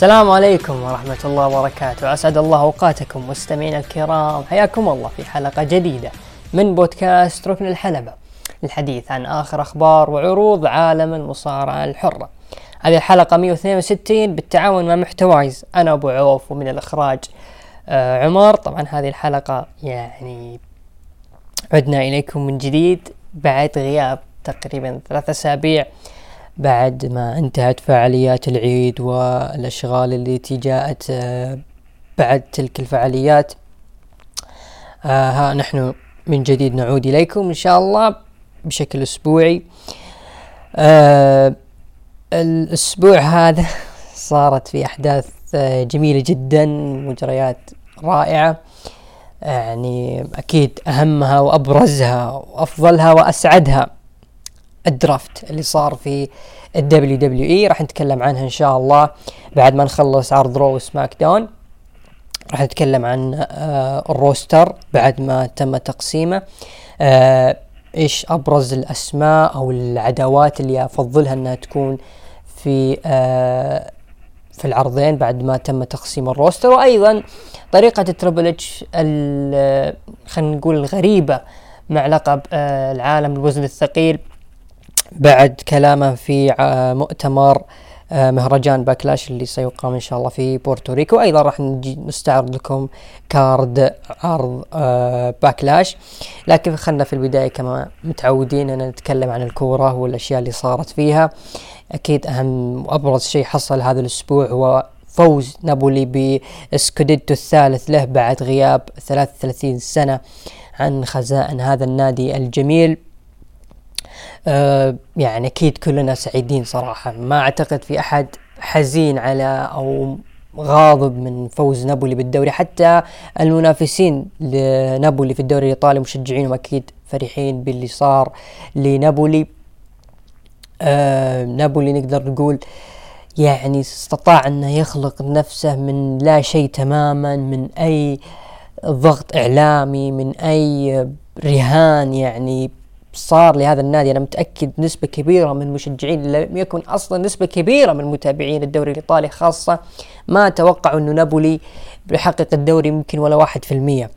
السلام عليكم ورحمة الله وبركاته. أسعد الله أوقاتكم مستمعينا الكرام. حياكم الله في حلقة جديدة من بودكاست ركن الحلبة للحديث عن آخر أخبار وعروض عالم المصارعة الحرة. هذه الحلقة 162 بالتعاون مع محتوايز. أنا أبو عوف ومن الإخراج آه عمر. طبعا هذه الحلقة يعني عدنا إليكم من جديد بعد غياب تقريبا ثلاثة أسابيع بعد ما انتهت فعاليات العيد والأشغال التي جاءت آه، بعد تلك الفعاليات آه، ها نحن من جديد نعود إليكم إن شاء الله بشكل أسبوعي. آه، الأسبوع هذا صارت في أحداث جميلة جدا مجريات رائعة. يعني أكيد أهمها وأبرزها وأفضلها وأسعدها. ال draft اللي صار في ال WWE. راح نتكلم عنها إن شاء الله بعد ما نخلص عرض Raw و SmackDown. راح نتكلم عن آه ال roster بعد ما تم تقسيمه. آه إيش أبرز الأسماء أو العداوات اللي أفضلها إنها تكون في آه في العرضين بعد ما تم تقسيم ال roster. وأيضا طريقة ال Triple H خلينا نقول الغريبة مع لقب العالم الوزن الثقيل. بعد كلامه في مؤتمر آه، مهرجان Backlash اللي سيقام إن شاء الله في بورتوريكو أيضا راح نستعرض لكم card عرض آه، Backlash. لكن خلنا في البداية كما متعودين أن نتكلم عن الكورة والأشياء اللي صارت فيها. أكيد أهم وأبرز شيء حصل هذا الأسبوع هو فوز نابولي بسكوديتو الثالث له بعد غياب 33 سنة عن خزائن هذا النادي الجميل. آه يعني أكيد كلنا سعيدين صراحة. ما أعتقد في أحد حزين على أو غاضب من فوز نابولي بالدوري. حتى المنافسين لنابولي في الدوري الإيطالي مشجعينهم أكيد فرحين باللي صار لنابولي. آه نابولي نقدر نقول يعني استطاع أنه يخلق نفسه من لا شيء تماما من أي ضغط إعلامي من أي رهان يعني صار لهذا النادي أنا متأكد نسبة كبيرة من المشجعين لم يكن أصلا نسبة كبيرة من متابعين الدوري الإيطالي خاصة ما توقعوا إنه نابولي بيحقق الدوري ممكن ولا واحد في المية.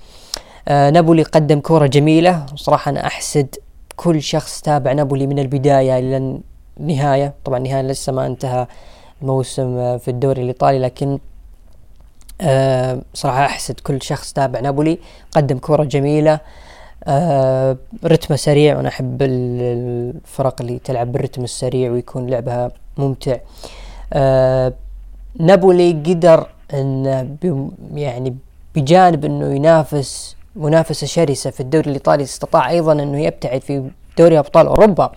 آه نابولي قدم كرة جميلة وصراحة أنا أحسد كل شخص تابع نابولي من البداية إلى النهاية. طبعا النهاية لسه ما انتهى الموسم آه، في الدوري الإيطالي لكن آه صراحة أحسد كل شخص تابع نابولي. قدم كرة جميلة آه رتمه سريع وأنا أحب الفرق اللي تلعب بالرتم السريع ويكون لعبها ممتع. آه نابولي قدر إن يعني بجانب إنه ينافس منافسة شرسة في الدوري الإيطالي استطاع أيضا إنه يبتعد في دوري أبطال أوروبا.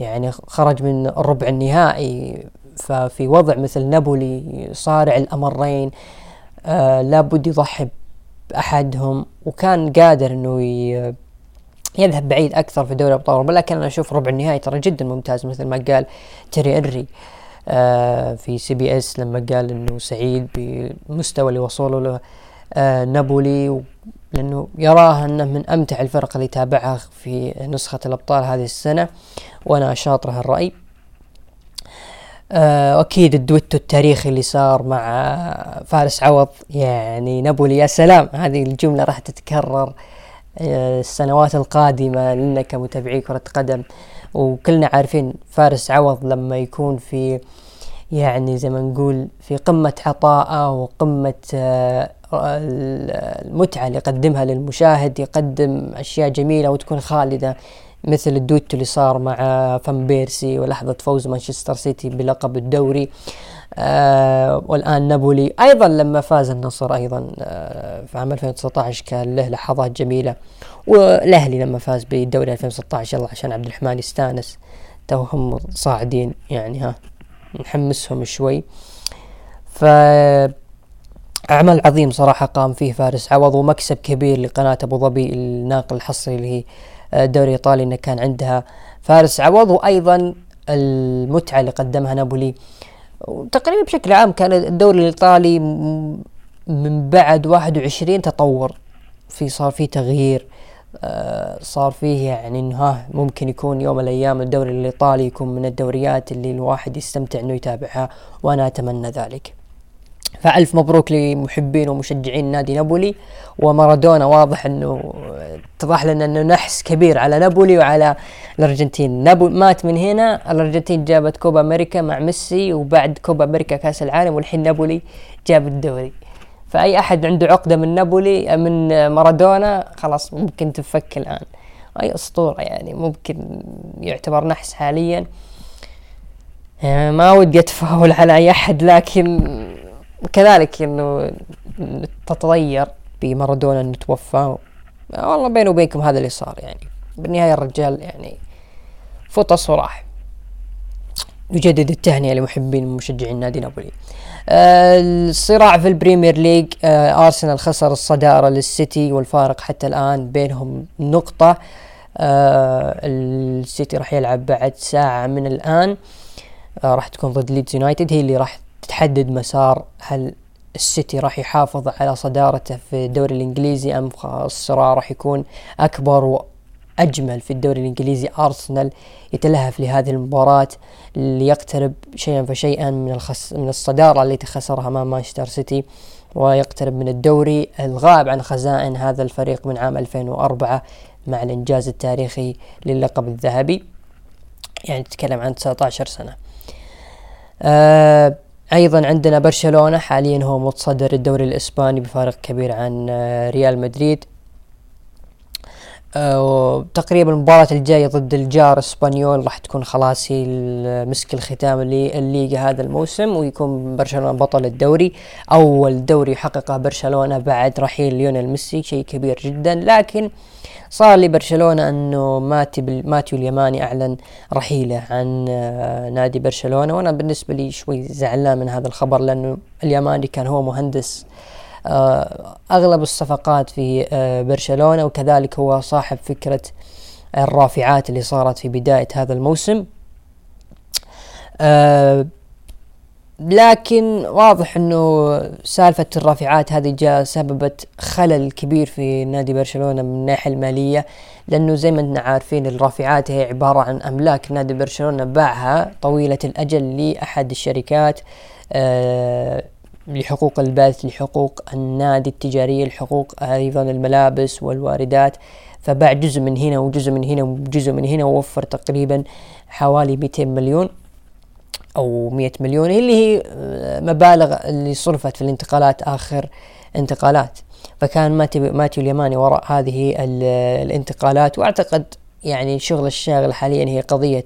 يعني خرج من الربع النهائي. ففي وضع مثل نابولي صارع الأمرين آه لابد يضحي احدهم وكان قادر إنه يذهب بعيد أكثر في دوري أبطال أوروبا لكن أنا أشوف ربع النهائي ترى جدا ممتاز مثل ما قال تيري إنري آه في CBS لما قال إنه سعيد بالمستوى اللي وصلوا له آه نابولي لأنه يراه إنه من أمتع الفرق اللي تابعها في نسخة الأبطال هذه السنة وأنا شاطر هالراي آه، أكيد الدويتو التاريخي اللي صار مع فارس عوض. يعني نابولي يا سلام هذه الجملة راح تتكرر آه، السنوات القادمة لنا كمتابعي كرة قدم. وكلنا عارفين فارس عوض لما يكون في يعني زي ما نقول في قمة عطاءة وقمة آه، المتعة اللي يقدمها للمشاهد يقدم أشياء جميلة وتكون خالدة. مثل الدويتو اللي صار مع فان بيرسي ولحظة فوز مانشستر سيتي بلقب الدوري. آه والآن نابولي أيضا لما فاز النصر أيضا آه في عام 2019 كان له لحظات جميلة. والأهلي لما فاز بالدوري 2016 يلا عشان عبد الرحمن يستانس. توهم صاعدين يعني ها نحمسهم شوي. ف عمل عظيم صراحة قام فيه فارس عوض ومكسب كبير لقناة أبو ظبي الناقل الحصري اللي هي الدوري الايطالي إنه كان عندها فارس عوض وأيضا المتعة اللي قدمها نابولي تقريبا بشكل عام كان الدوري الإيطالي من بعد 21 تطور في صار في تغيير آه، صار فيه يعني إنه ها ممكن يكون يوم من الأيام الدوري الإيطالي يكون من الدوريات اللي الواحد يستمتع إنه يتابعها وأنا أتمنى ذلك. فألف مبروك لمحبين ومشجعين نادي نابولي. ومارادونا واضح إنه اتضح لنا إنه نحس كبير على نابولي وعلى الأرجنتين. نابو مات من هنا الأرجنتين جابت كوبا أمريكا مع ميسي وبعد كوبا أمريكا كأس العالم والحين نابولي جاب الدوري. فأي أحد عنده عقدة من نابولي من مارادونا خلاص ممكن تفك الآن. أي أسطورة يعني ممكن يعتبر نحس حاليا. يعني ما ودي أتفاول على أي أحد لكن كذلك إنه تتغير بمارادونا إنه توفى. والله بيني وبينكم هذا اللي صار يعني. بالنهاية الرجال يعني فطس وراح يجدد التهنئة لمحبين ومشجعين نادي نابولي. آه الصراع في ال Premier League آه أرسنال خسر الصدارة للسيتي والفارق حتى الآن بينهم نقطة. آه السيتي راح يلعب بعد ساعة من الآن. آه راح تكون ضد ليدز يونايتد هي اللي راح تحدد مسار هل السيتي راح يحافظ على صدارته في الدوري الإنجليزي أم الصراع راح يكون أكبر وأجمل في الدوري الإنجليزي؟ أرسنال يتلهف لهذه المباراة ليقترب شيئا فشيئا من الخس من الصدارة التي خسرها أمام مانشستر سيتي ويقترب من الدوري الغائب عن خزائن هذا الفريق من عام 2004 مع الإنجاز التاريخي للقب الذهبي. يعني تتكلم عن 19 سنة. آه أيضا عندنا برشلونة حاليا هو متصدر الدوري الإسباني بفارق كبير عن آه، ريال مدريد. آه، تقريبا المباراة الجاية ضد الجار اسبانيول راح تكون خلاص هي مسك الختام للليغا هذا الموسم ويكون برشلونة بطل الدوري أول دوري يحققه برشلونة بعد رحيل ليونيل ميسي شيء كبير جدا. لكن صار لبرشلونة إنه ماتي ماتيو اليماني أعلن رحيله عن آه، نادي برشلونة وأنا بالنسبة لي شوي زعلان من هذا الخبر لأنه اليماني كان هو مهندس آه، أغلب الصفقات في آه، برشلونة وكذلك هو صاحب فكرة الرافعات اللي صارت في بداية هذا الموسم. لكن واضح إنه سالفة الرافعات هذه جاء سببت خلل كبير في نادي برشلونة من الناحية المالية لأنه زي ما اننا عارفين الرافعات هي عبارة عن أملاك نادي برشلونة باعها طويلة الأجل لأحد الشركات آه لحقوق البث لحقوق النادي التجارية لحقوق أيضا الملابس والواردات فباع جزء من هنا وجزء من هنا وجزء من هنا ووفر تقريبا حوالي 200 مليون. أو 100 مليون اللي هي آه، مبالغ اللي صرفت في الانتقالات آخر انتقالات. فكان ماتيو اليماني وراء هذه الانتقالات وأعتقد يعني الشغل الشاغل حاليا هي قضية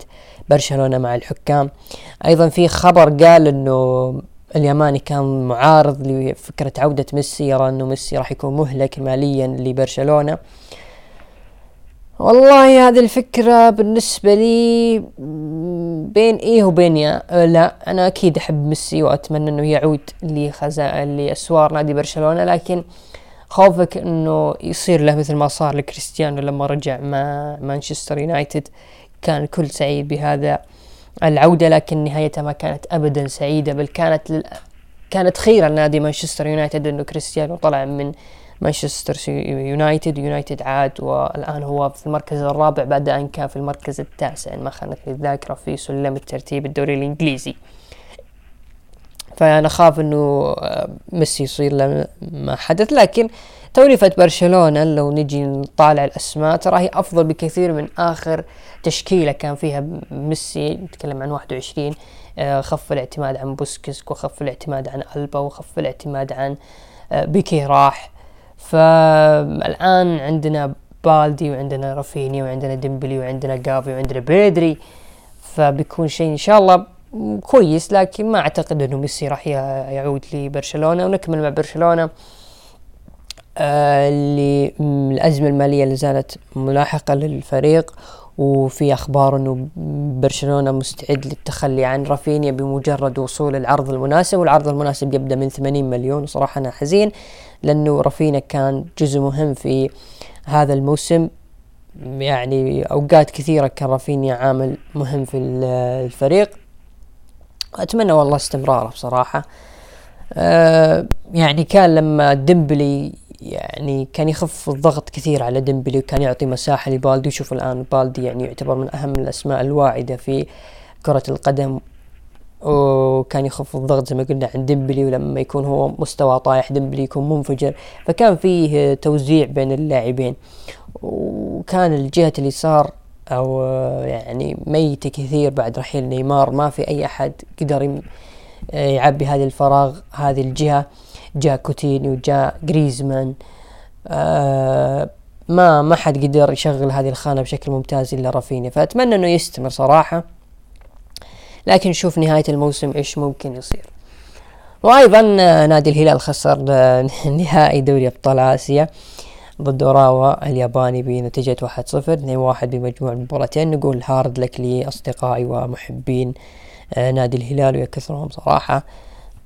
برشلونة مع الحكام. أيضا في خبر قال إنه اليماني كان معارض لفكرة عودة ميسي يرى إنه ميسي راح يكون مهلك ماليا لبرشلونة. والله هذه الفكرة بالنسبة لي بين إيه وبين يا أه لا أنا أكيد أحب ميسي وأتمنى إنه يعود لخزائن لأسوار نادي برشلونة لكن خوفك إنه يصير له مثل ما صار لكريستيانو لما رجع مع مانشستر يونايتد. كان الكل سعيد بهذا العودة لكن نهايتها ما كانت ابدا سعيدة بل كانت لل... كانت خيرة لنادي مانشستر يونايتد إنه كريستيانو طلع من مانشستر يونايتد يونايتد عاد والآن هو في المركز الرابع بعد أن كان في المركز التاسع إن ما خانتني الذاكرة في سلم الترتيب الدوري الإنجليزي. فأنا أخاف أنه آه، ميسي يصير له ما حدث لكن توليفة برشلونة لو نجي نطالع الأسماء ترى هي أفضل بكثير من آخر تشكيلة كان فيها ميسي نتكلم عن 21 آه، خف الاعتماد عن بوسكس وخف الاعتماد عن ألبا وخف الاعتماد عن آه، بيكي راح. فالآن عندنا بالدي وعندنا رافيني وعندنا ديمبلي وعندنا جافي وعندنا بيدري فبيكون شيء إن شاء الله كويس لكن ما أعتقد أنه ميسي راح يعود لبرشلونة ونكمل مع برشلونة. آه الأزمة المالية اللي زالت ملاحقة للفريق وفي أخبار إنه برشلونة مستعد للتخلي عن رافينيا بمجرد وصول العرض المناسب والعرض المناسب يبدأ من 80 مليون وصراحه أنا حزين. لأنه رافينيا كان جزء مهم في هذا الموسم. يعني أوقات كثيرة كان رافينيا عامل مهم في الفريق. أتمنى والله استمراره بصراحة. أه يعني كان لما ديمبلي يعني كان يخف الضغط كثير على ديمبلي وكان يعطي مساحة لبالدي. وشوف الآن بالدي يعني يعتبر من أهم الأسماء الواعدة في كرة القدم وكان يخفض الضغط زي ما قلنا عند ديمبلي ولما يكون هو مستوى طايح ديمبلي يكون منفجر فكان فيه توزيع بين اللاعبين. وكان الجهة اليسار أو يعني ميتة كثير بعد رحيل نيمار. ما في أي أحد قدر يعبي هذه الفراغ هذه الجهة. جاء كوتينيو جاء جريزمان آه ما ما حد قدر يشغل هذه الخانة بشكل ممتاز إلا رافينيا. فأتمنى إنه يستمر صراحة. لكن نشوف نهاية الموسم إيش ممكن يصير. وأيضا نادي الهلال خسر نهائي دوري أبطال آسيا ضد اوراوا الياباني بنتيجة واحد صفر اثنين واحد بمجموع المباراتين. نقول hard luck لأصدقائي ومحبين آه نادي الهلال ويكثرهم صراحة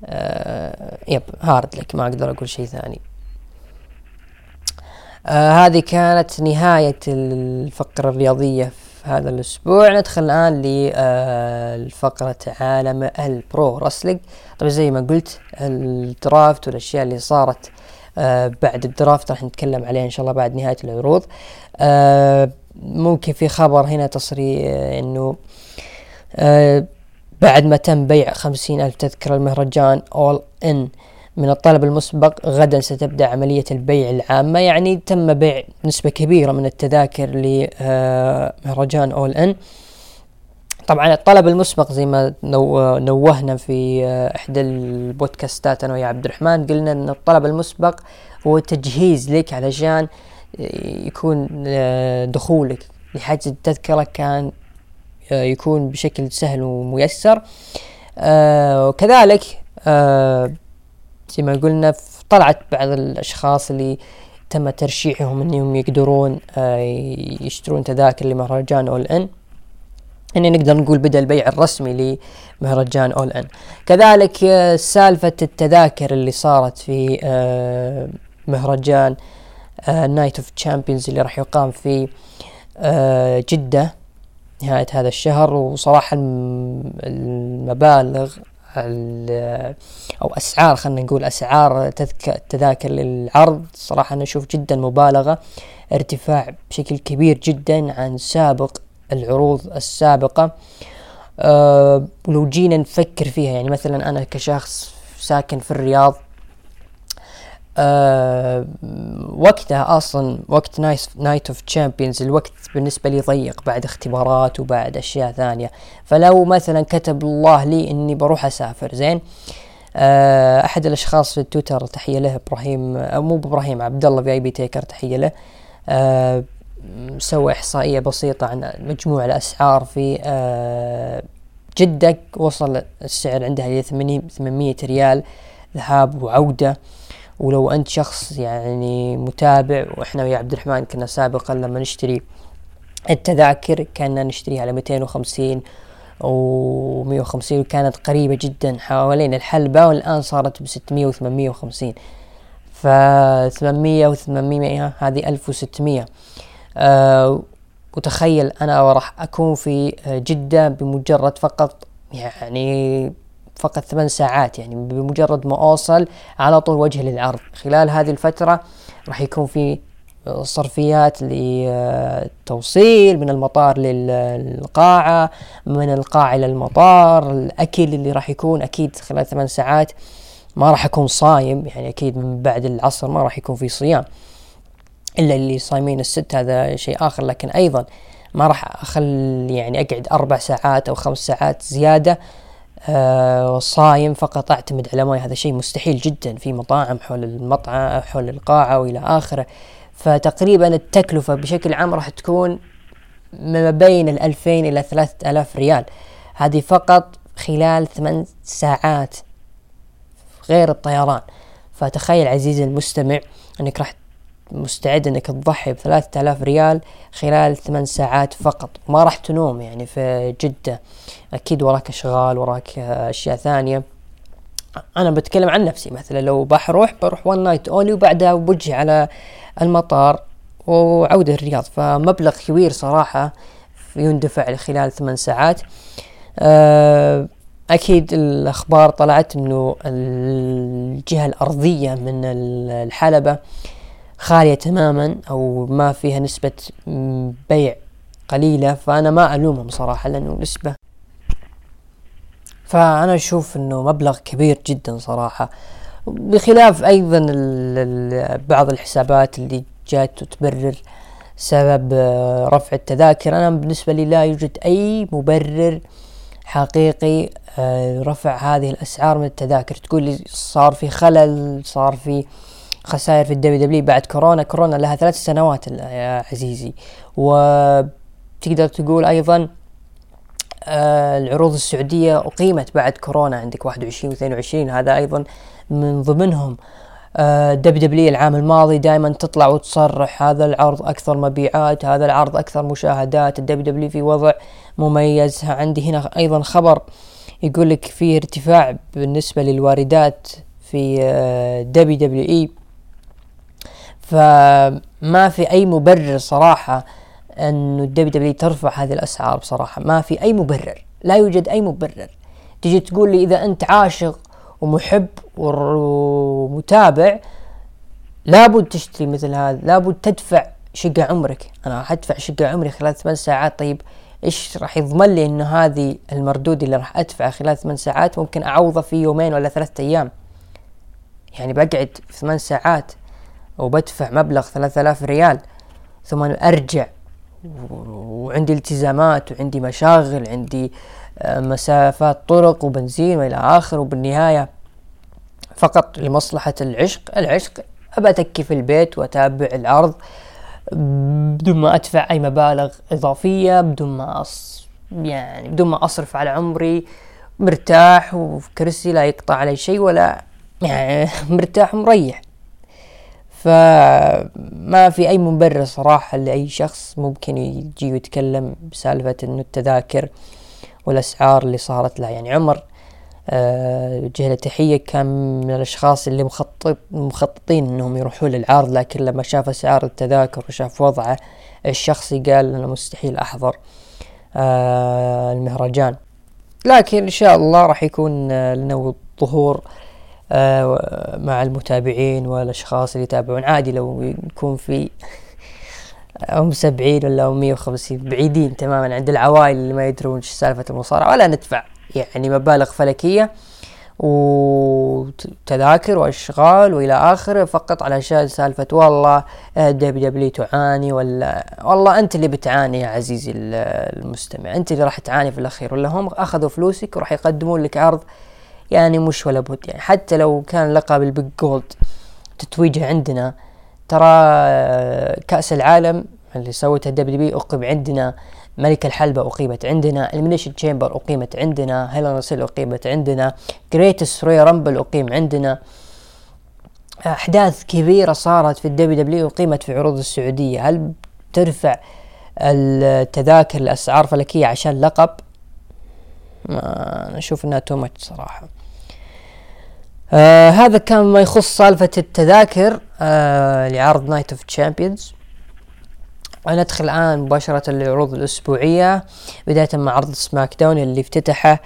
آه yep hard luck ما أقدر أقول شيء ثاني. آه هذه كانت نهاية الفقرة الرياضية في هذا الأسبوع. ندخل الآن لفقرة آه عالم البرو رسلينج. طبعا زي ما قلت الدرافت والأشياء اللي صارت آه بعد الدرافت راح نتكلم عليه إن شاء الله بعد نهاية العروض. آه ممكن في خبر هنا تصريح آه إنه بعد ما تم بيع خمسين ألف تذكرة المهرجان أول إن من الطلب المسبق غدا ستبدأ عملية البيع العامة يعني تم بيع نسبة كبيرة من التذاكر لمهرجان أول إن طبعا الطلب المسبق زي ما نو نوهنا في إحدى البودكاستات أنا ويا عبد الرحمن قلنا إن الطلب المسبق هو تجهيز لك علشان يكون دخولك. لحجز التذكرة كان يكون بشكل سهل وميسر. وكذلك زي ما قلنا طلعت بعض الأشخاص اللي تم ترشيحهم إنهم يقدرون يشترون تذاكر لمهرجان All In. يعني نقدر نقول بدأ البيع الرسمي لمهرجان All In. كذلك سالفة التذاكر اللي صارت في مهرجان Night of Champions اللي راح يقام في جدة نهاية هذا الشهر. وصراحة المبالغ أو أسعار خلينا نقول أسعار التذاكر للعرض. صراحة أنا أشوف جدا مبالغة ارتفاع بشكل كبير جدا عن سابق العروض السابقة. أه ولو جينا نفكر فيها يعني مثلا أنا كشخص ساكن في الرياض أه وقتها أصلا وقت Night Night of Champions الوقت بالنسبة لي ضيق بعد اختبارات وبعد أشياء ثانية. فلو مثلا كتب الله لي إني بروح أسافر زين؟ أه أحد الأشخاص في التويتر تحية له إبراهيم أو مو إبراهيم عبد الله VIP Taker تحية له. أه سوى إحصائية بسيطة عن مجموع الأسعار في أه جدة وصل السعر عندها إلى 800 ريال ذهاب وعودة. ولو أنت شخص يعني متابع وإحنا ويا عبد الرحمن كنا سابقا لما نشتري التذاكر كنا نشتريها على 250 و 150 وكانت قريبة جدا حوالين الحلبة والآن صارت ب 600 و 850 ف 800 و 800 هذه 1600 أه وتخيل أنا راح أكون في جدة بمجرد فقط يعني فقط ثمان ساعات يعني بمجرد ما أوصل على طول وجه للعرض خلال هذه الفترة راح يكون في صرفيات للتوصيل من المطار للقاعة من القاعة إلى المطار. الأكل اللي راح يكون أكيد خلال ثمان ساعات ما راح أكون صايم يعني أكيد من بعد العصر ما راح يكون في صيام. إلا اللي صايمين الست هذا شيء آخر لكن أيضا ما راح أخل يعني أقعد أربع ساعات أو خمس ساعات زيادة آه صايم فقط أعتمد على ماي هذا شيء مستحيل جدا في مطاعم حول المطعم حول القاعة وإلى آخره. فتقريبا التكلفة بشكل عام راح تكون ما بين الألفين إلى ثلاثة آلاف ريال. هذه فقط خلال ثمان ساعات غير الطيران. فتخيل عزيزي المستمع أنك راح مستعد إنك تضحي بثلاثة آلاف ريال خلال ثمان ساعات فقط. ما راح تنوم يعني في جدة. أكيد وراك أشغال وراك أشياء ثانية. أنا بتكلم عن نفسي. مثلا لو بروح بروح one night only وبعدها بوجه على المطار وعودة الرياض. فمبلغ كبير صراحة يندفع خلال ثمان ساعات. أه أكيد الأخبار طلعت إنه الجهة الأرضية من الحلبة خالية تماما أو ما فيها نسبة بيع قليلة فأنا ما ألومهم صراحة لأنه نسبة. فأنا أشوف إنه مبلغ كبير جدا صراحة. بخلاف أيضا بعض الحسابات اللي جات تبرر سبب آه، رفع التذاكر. أنا بالنسبة لي لا يوجد أي مبرر حقيقي آه، رفع هذه الأسعار من التذاكر. تقول لي صار في خلل صار في خسائر في ال WW بعد كورونا. كورونا لها ثلاث سنوات يا عزيزي. وتقدر تقول أيضا آه العروض السعودية أقيمت بعد كورونا. عندك 21 و 22 هذا أيضا من ضمنهم. آه WW العام الماضي دائما تطلع وتصرح. هذا العرض أكثر مبيعات هذا العرض أكثر مشاهدات. ال WW في وضع مميز. عندي هنا أيضا خبر يقول لك في ارتفاع بالنسبة للواردات في WWE. فما في أي مبرر صراحة انه ال WW ترفع هذه الأسعار بصراحة. ما في أي مبرر. لا يوجد أي مبرر. تجي تقول لي إذا أنت عاشق ومحب ومتابع لابد تشتري مثل هذا. لابد تدفع شقة عمرك. أنا حدفع شقة عمري خلال ثمان ساعات. طيب إيش راح يضمن لي انه هذه المردود اللي راح ادفعه خلال ثمان ساعات ممكن اعوضه في يومين ولا ثلاثة أيام؟ يعني بقعد ثمان ساعات وبدفع مبلغ ثلاثة آلاف ريال ثم أرجع. وعندي التزامات وعندي مشاغل عندي آه، مسافات طرق وبنزين وإلى اخره وبالنهاية فقط لمصلحة العشق. العشق ابى أتكي في البيت وأتابع العرض بدون ما أدفع أي مبالغ إضافية بدون ما أص يعني بدون ما أصرف على عمري مرتاح وفي كرسي لا يقطع علي شيء ولا يعني مرتاح ومريح. فما في أي مبرر صراحة لأي شخص ممكن يجي ويتكلم بسالفة إنه التذاكر والأسعار اللي صارت لها يعني عمر أه له تحية كان من الأشخاص اللي مخطط مخططين أنهم يروحون للعرض لكن لما شاف أسعار التذاكر وشاف وضعه الشخصي قال أنا مستحيل أحضر أه المهرجان. لكن إن شاء الله راح يكون لنا ظهور مع المتابعين والأشخاص اللي يتابعون. عادي لو يكون في هم سبعين ولا هم مية وخمسين بعيدين تماما عند العوائل اللي ما يدرون إيش سالفة المصارعة ولا ندفع. يعني مبالغ فلكية وتذاكر وأشغال وإلى آخره فقط علشان سالفة والله WW تعاني ولا والله أنت اللي بتعاني يا عزيزي المستمع. أنت اللي راح تعاني في الأخير ولا هم أخذوا فلوسك وراح يقدمون لك عرض يعني مش ولا بد يعني. حتى لو كان لقب ال Big Gold تتويجه عندنا ترى كأس العالم اللي سوتها WB أقيم عندنا ملك الحلبة أقيمت عندنا Elimination Chamber أقيمت عندنا هيل ان اسل أقيمت عندنا Greatest Royal Rumble أقيم عندنا. أحداث كبيرة صارت في ال WW أقيمت في عروض السعودية. هل ترفع التذاكر الأسعار فلكية عشان لقب؟ ما أنا أشوف إنها too صراحة. آه هذا كان ما يخص سالفة التذاكر آه لعرض Night of Champions ندخل الآن مباشرة للعروض الأسبوعية بداية مع عرض SmackDown اللي افتتحه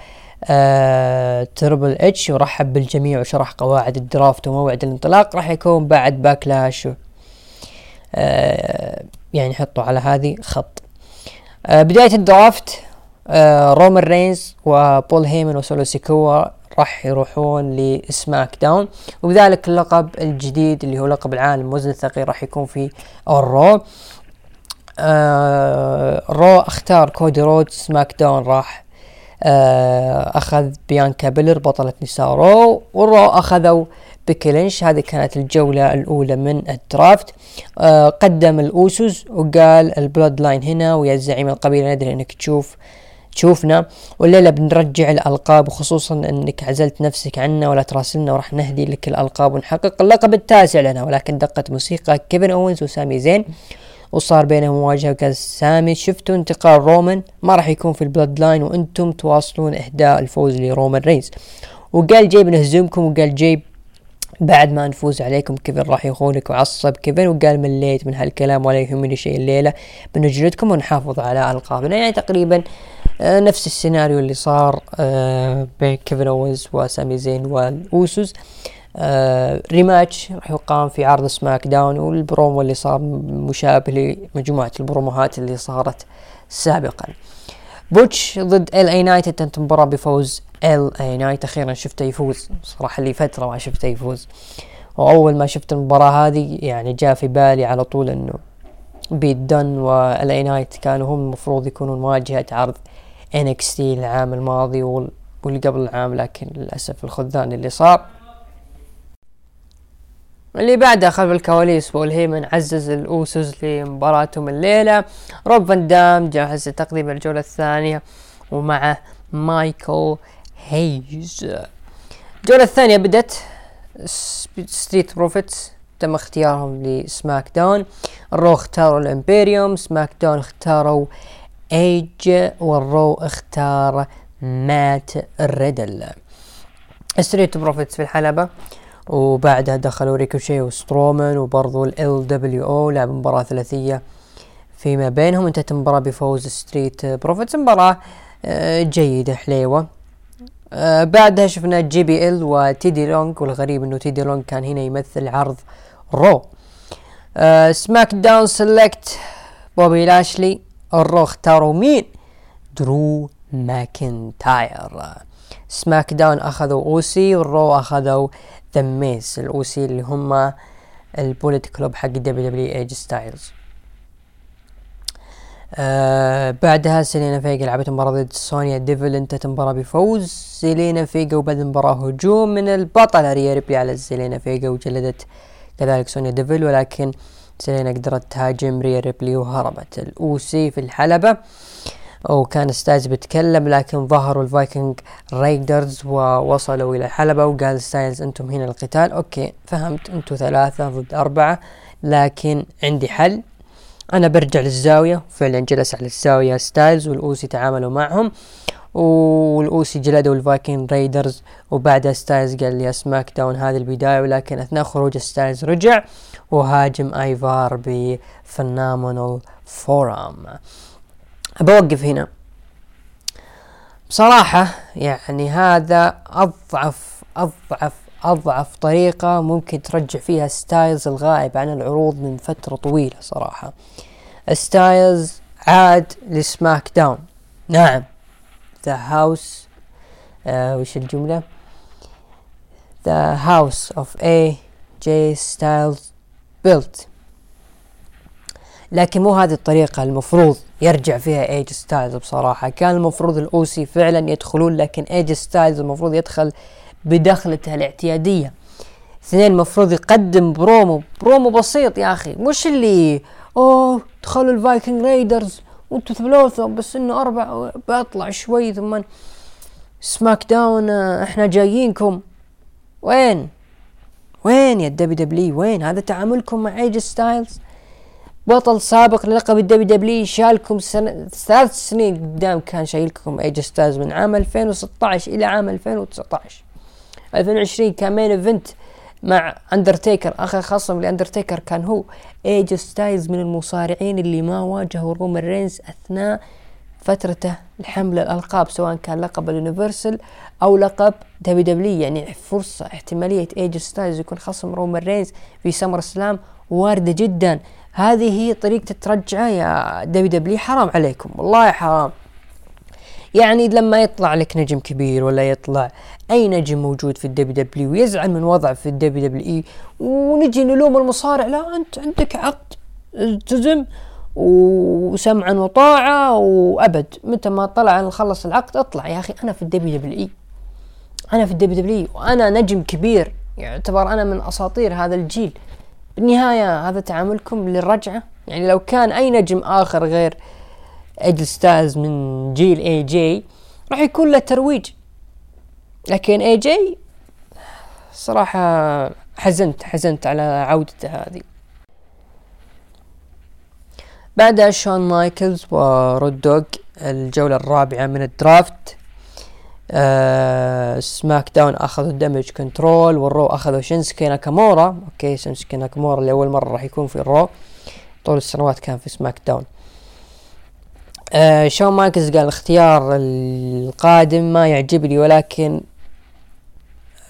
آه Triple H ورحب بالجميع وشرح قواعد ال draft وموعد الانطلاق. راح يكون بعد Backlash آه يعني حطوا على هذه خط. آه بداية ال draft آه رومان رينز وبول هيمن وسولو سيكوا راح يروحون ل SmackDown. وبذلك اللقب الجديد اللي هو لقب العالم وزن الثقيل راح يكون في ال Raw. آه Raw اختار كودي رود SmackDown راح آه أخذ بيانكا بيلر بطلة نساء Raw. وال Raw أخذوا بيكي لينش هذه كانت الجولة الأولى من ال draft. آه قدم ال Usos وقال ال Bloodline هنا ويا زعيم القبيلة ندري إنك تشوف تشوفنا والليلة بنرجع الألقاب وخصوصا أنك عزلت نفسك عنا ولا تراسلنا وراح نهدي لك الألقاب ونحقق اللقب التاسع لنا. ولكن دقت موسيقى كيفن أوينز وسامي زين وصار بينهم مواجهة وقال سامي شفتوا انتقال رومان ما راح يكون في ال Bloodline وأنتم تواصلون إهداء الفوز لرومان رينز. وقال جاي بنهزمكم وقال جاي بعد ما نفوز عليكم كيفن راح يخونك وعصب كيفن وقال مليت من هالكلام ولا يهمني شيء الليلة بنجلدكم ونحافظ على ألقابنا. يعني تقريبا نفس السيناريو اللي صار آه بين كيفن أوينز وسامي زين والأوسوس. آه rematch راح يقام في عرض سماك داون والبرومو اللي صار مشابه لمجموعة البروموهات اللي صارت سابقا. بوتش ضد إل إي نايت انتهت المباراة بفوز إل إي نايت أخيرا شفته يفوز صراحة لي فترة ما شفته يفوز. وأول ما شفت المباراة هذه يعني جاء في بالي على طول إنه بيت دن وإل إي نايت كانوا هم المفروض يكونون واجهة عرض انكستي العام الماضي واللي قبل العام لكن للأسف الخذلان اللي صار. اللي بعده خلف الكواليس بول هيمن عزز الأوسوس لمباراتهم الليلة. روب فان دام جاهز لتقديم الجولة الثانية ومعه مايكل هيز الجولة الثانية بدت ستريت بروفيتس تم اختيارهم لسماك داون. الرو اختاروا الإمبيريوم سماك داون اختاروا إيج والرو اختار مات ريدل ستريت بروفيتس في الحلبة وبعدها دخلوا ريكوشي وسترومان وبرضو إل دبليو أو لعب مباراة ثلاثية فيما بينهم. انتهت المباراة بفوز ستريت بروفيتس. مباراة آه، جيدة حليوة. آه، بعدها شفنا جي بي إل وتيدي لونج والغريب إنه تيدي لونج كان هنا يمثل عرض رو. آه، سماك داون select بوبي لاشلي. الرو اختاروا مين درو ماكنتاير. سماك داون أخذوا أوسي والرو أخذوا ذا ميز الأوسي اللي هم البوليت كلوب حق دبليو دبليو إي إي جي ستايلز آه بعدها سيلينا فيجا لعبت مباراة ضد سونيا ديفل انتهت المباراة بفوز. سيلينا فيجا وبعد المباراة هجوم من البطلة ريا ريبلي على سيلينا فيجا وجلدت كذلك سونيا ديفل ولكن سيلينا قدرت تهاجم ريا ريبلي وهربت. الأوسي في الحلبة وكان ستايلز بيتكلم لكن ظهروا الفايكنج رايدرز ووصلوا إلى الحلبة وقال ستايلز أنتم هنا القتال okay فهمت أنتم ثلاثة ضد أربعة لكن عندي حل. أنا برجع للزاوية فعلا جلس على الزاوية ستايلز والأوسي تعاملوا معهم والأوسي جلدوا الفايكنج رايدرز وبعدها ستايلز قال لسماك داون هذه البداية ولكن أثناء خروج ستايلز رجع وهاجم ايفار ب Phenomenal Forearm. بوقف هنا. بصراحة يعني هذا أضعف أضعف أضعف طريقة ممكن ترجع فيها ستايلز الغائب عن العروض من فترة طويلة صراحة. ستايلز عاد لسماك داون. نعم. the house آه وش الجملة؟ the house of اي جي ستايلز built لكن مو هذه الطريقة المفروض يرجع فيها إي جي ستايلز بصراحة. كان المفروض الأوسي فعلا يدخلون لكن إي جي ستايلز المفروض يدخل بدخلته الاعتيادية. اثنين المفروض يقدم promo. promo بسيط يا أخي. مش اللي أوه دخلوا الفايكنج رايدرز وأنتم ثلاثة بس إنه أربع بطلع شوي ثم سماك داون إحنا جايينكم. وين؟ وين يا دبليو دبليو؟ وين؟ هذا تعاملكم مع إي جي ستايلز بطل سابق للقب الدبليو دبليو شالكم سنة ثلاث سنين قدام كان شايلكم إي جي ستايلز من عام 2016 إلى عام 2019 2020 كان main event مع اندرتيكر آخر خصم لأندرتيكر كان هو إي جي ستايلز من المصارعين اللي ما واجهوا رومان رينز أثناء فترته لحمل الألقاب سواء كان لقب اليونيفرسال أو لقب دبليو دبليو يعني فرصة احتمالية إي جي ستايلز يكون خصم رومان رينز في سمر سلام واردة جدا. هذه هي طريقة الترجعة يا دبليو دبليو حرام عليكم والله حرام. يعني لما يطلع لك نجم كبير ولا يطلع أي نجم موجود في الدبليو دبليو ويزعل من وضعه في الدبليو دبليو إي ونجي نلوم المصارع لا أنت عندك عقد التزم وسمعا وطاعة وأبد. متى ما طلع نخلص العقد اطلع يا أخي أنا في الدبليو دبليو إي. أنا في الدبليو دبليو وأنا نجم كبير يعتبر أنا من أساطير هذا الجيل. بالنهاية هذا تعاملكم للرجعة؟ يعني لو كان أي نجم آخر غير إي جي ستايلز من جيل إي جي راح يكون له ترويج. لكن إي جي صراحة حزنت حزنت على عودته هذه. بعدها شون مايكلز ورود دوغ الجولة الرابعة من ال draft. آه سماك داون أخذوا الدمج كنترول والرو أخذوا شينسكي ناكامورا. أوكي شينسكي ناكامورا اللي أول مرة راح يكون في الرو. طول السنوات كان في سماك داون آه شون مايكلز قال الاختيار القادم ما يعجبني ولكن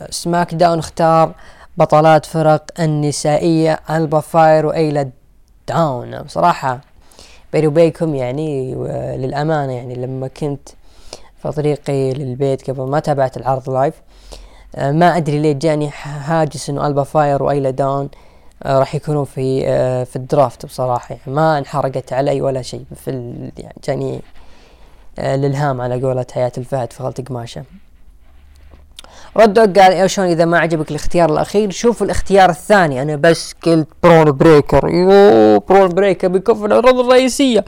سماك داون اختار بطلات فرق النسائية ألبا فاير وأيلا داون. بصراحة بيني وبينكم يعني للأمانة يعني لما كنت فطريقي للبيت قبل ما تابعت العرض live آه ما أدري ليه جاني هاجس إنه ألبا فاير وأيلا داون آه راح يكونون في آه في ال draft بصراحة. يعني ما انحرقت علي ولا شيء في يعني جاني الالهام على قولة حياة الفهد في غلط قماشة. ردوا قال يا شلون إذا ما عجبك الاختيار الأخير شوف الاختيار الثاني. أنا بس قلت برون بريكر. يو برون بريكر بيكون في العروض الرئيسية.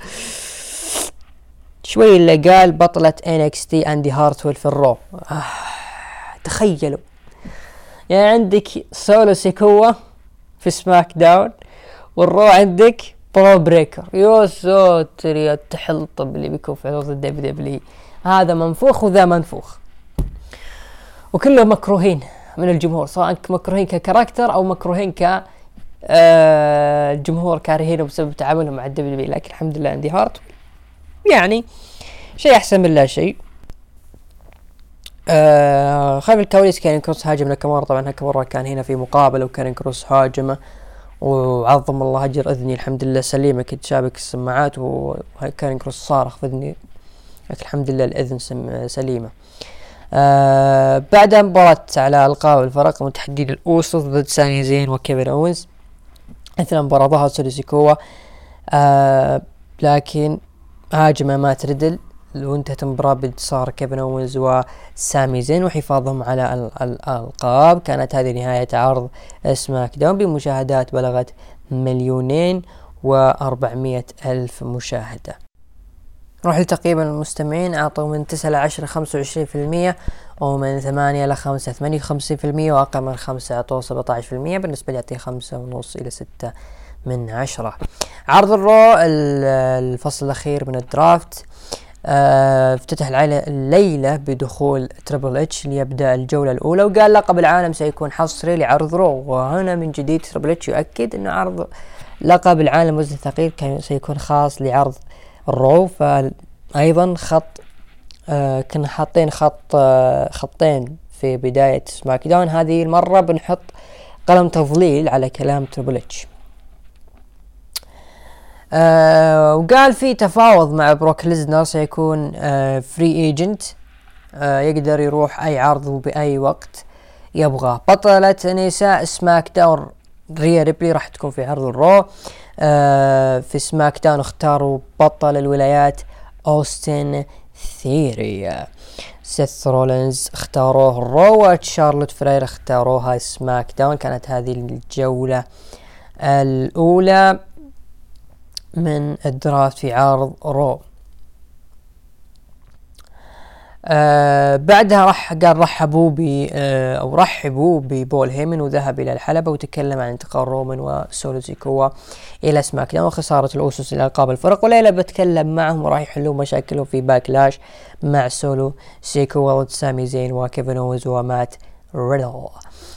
شوي اللي قال بطلة NXT اندي هارتويل في ال Raw. آه تخيلوا. يعني عندك سولو سيكوا في سماك داون والرو عندك برو بريكر يو ساتر يا التحلطم اللي بيكون في عروض ال WWE هذا منفوخ وذا منفوخ. وكلهم مكروهين من الجمهور سواء مكروهين ك character أو مكروهين ك آه الجمهور كارهينه بسبب تعاملهم مع ال W لكن الحمد لله اندي هارتويل يعني شيء أحسن من لا شيء. آه خلف الكواليس كان كروس هاجم ناكامورا طبعا ناكامورا كان هنا في مقابلة وكان كروس هاجمه. وعظم الله أجر إذني الحمد لله سليمه كنت شابك السماعات وكان كروس صارخ في اذني الحمد لله الإذن سليمة. آه بعدها مباراة على ألقاب الفرق وتحديد الأوسط ضد سامي زين وكيفن اونز أثناء المباراة ظهر سولو سيكوا آه لكن هاجم مات ريدل وانتهت المباراة بانتصار كيفن اونز وسامي زين وحفاظهم على الألقاب. كانت هذه نهاية عرض SmackDown بمشاهدات بلغت مليونين وأربعمية ألف مشاهدة. نروح لتقييم المستمعين أعطوا من تسعة لعشرة خمسة وعشرين في المية ومن ثمانية لخمسة ثمانية وخمسين في المية وأقل من خمسة أعطوا سبعة عشر في المية بالنسبة لي أعطيه خمسة ونص إلى ستة من عشرة. عرض ال Raw الفصل الأخير من ال draft آه، افتتح الليلة بدخول تريبل اتش ليبدأ الجولة الأولى وقال لقب العالم سيكون حصري لعرض Raw. وهنا من جديد تريبل اتش يؤكد أن عرض لقب العالم وزن كان سيكون خاص لعرض ال Raw. فأيضا خط آه كنا حاطين خط آه خطين في بداية SmackDown. هذه المرة بنحط قلم تظليل على كلام تريبل اتش آه وقال في تفاوض مع بروك ليزنر سيكون آه free agent آه يقدر يروح أي عرض وبأي وقت يبغاه. بطلة نساء SmackDown ريا ريبلي راح تكون في عرض ال Raw. آه في SmackDown اختاروا بطل الولايات أوستن ثيوري. سيث رولينز اختاروه ال Raw وشارلوت فرير اختاروها سماك داون. كانت هذه الجولة الأولى. من ال draft في عرض Raw. آه بعدها راح قال رحبوا ب آه أو رحبوا ببول هيمن وذهب إلى الحلبة وتكلم عن انتقال رومان وسولو سيكوا إلى SmackDown وخسارة الاوسوس إلى ألقاب الفرق. والليلة بتكلم معهم وراح يحلون مشاكلهم في Backlash مع سولو سيكوا ضد سامي زين وكيفن اونز ومات ريدل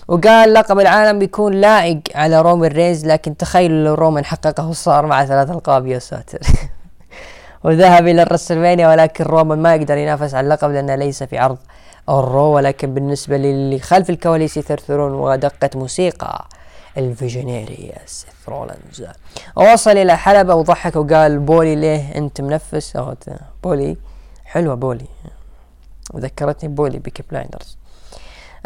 وقال لقب العالم بيكون لائق على رومان رينز لكن تخيلوا لو رومان حققه وصار مع ثلاث ألقاب يا ساتر. وذهب إلى ال WrestleMania ولكن رومان ما يقدر ينافس على اللقب لأنه ليس في عرض ال Raw ولكن بالنسبة للي خلف الكواليس يثرثرون ودقة موسيقى ال visionary سيث رولنز وصل إلى حلبة وضحك وقال بولي ليه أنت منفس؟ بولي حلوة بولي. وذكرتني بولي Peaky Blinders.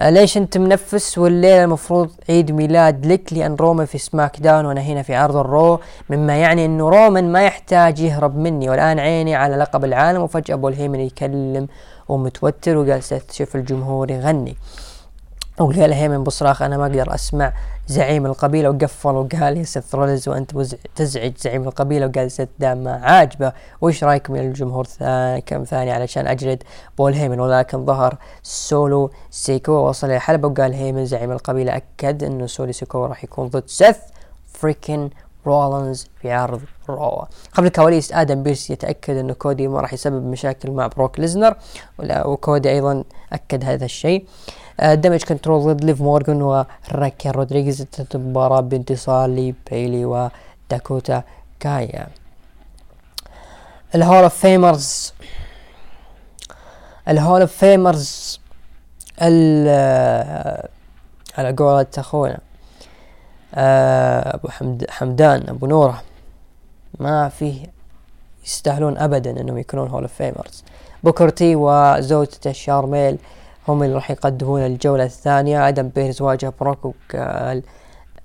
ليش أنت منفس؟ والليلة المفروض عيد ميلاد لك لأن رومان في SmackDown وأنا هنا في عرض ال Raw مما يعني إنه رومان ما يحتاج يهرب مني. والآن عيني على لقب العالم وفجأة بول هيمن يكلم ومتوتر وقال شوف الجمهور يغني. وقال هيمن بصراخ أنا ما أقدر أسمع زعيم القبيلة وقفل وقال يا سيث رولنز وأنت تزعج زعيم القبيلة وقال سيث دام ما عاجبة. وش رأيكم يا الجمهور ثاني كم ثاني علشان اجلد بول هيمن؟ ولكن ظهر سولو سيكوا وصل إلى الحلبه وقال هيمن زعيم القبيلة. أكد انه سولو سيكوا راح يكون ضد سيث freakin رولنز في عرض Raw قبل الكواليس آدم بيرس يتأكد انه كودي ما راح يسبب مشاكل مع بروك ليزنر وكودي أيضا أكد هذا الشيء. Damage Control ضد ليف مورغان وراكيل رودريغيز انتهت المباراة بانتصار لبيلي وداكوتا كايا ال Hall of Famers. ال Hall of Famers. على قولة أخونا أبو حمد حمدان أبو نورة. ما فيه يستاهلون ابدا إنهم يكونون Hall of Famers. بوكر تي وزوجته شارميل هم اللي راح يقدمون الجولة الثانية. آدم بيرز واجه بروك وقال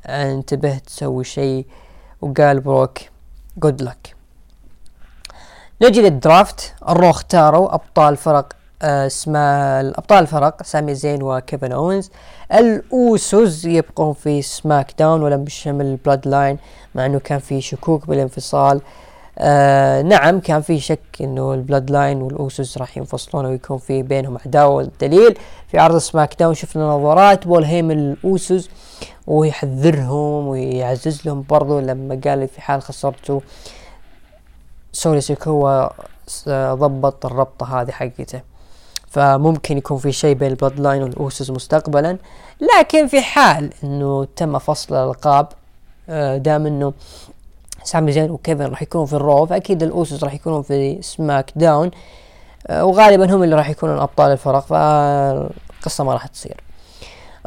انتبه تسوي شيء وقال بروك good luck نجي لل draft. ال Raw اختاروا أبطال فرق آه، اسمها الأبطال الفرق سامي زين وكيفن اونز الاوسوس يبقون في SmackDown ولم يشمل Bloodline مع إنه كان في شكوك بالانفصال. آه نعم كان في شك إنه ال Bloodline والأوسوس راح ينفصلون ويكون في بينهم عداوة والدليل. في عرض سماك داون شفنا نظرات بول هيمن للأوسوس ويحذرهم ويعزز لهم برضو لما قال في حال خسرتوا. سولو سيكوا ضبط الربطة هذه حقته. فممكن يكون في شيء بين ال Bloodline والأوسوس مستقبلا. لكن في حال إنه تم فصل الألقاب آه، دام إنه سامي زين وكيفن راح يكونوا في الرو فاكيد الأوسوس راح يكونوا في سماك داون آه، وغالبا هم اللي راح يكونون أبطال الفرق فالقصة ما راح تصير.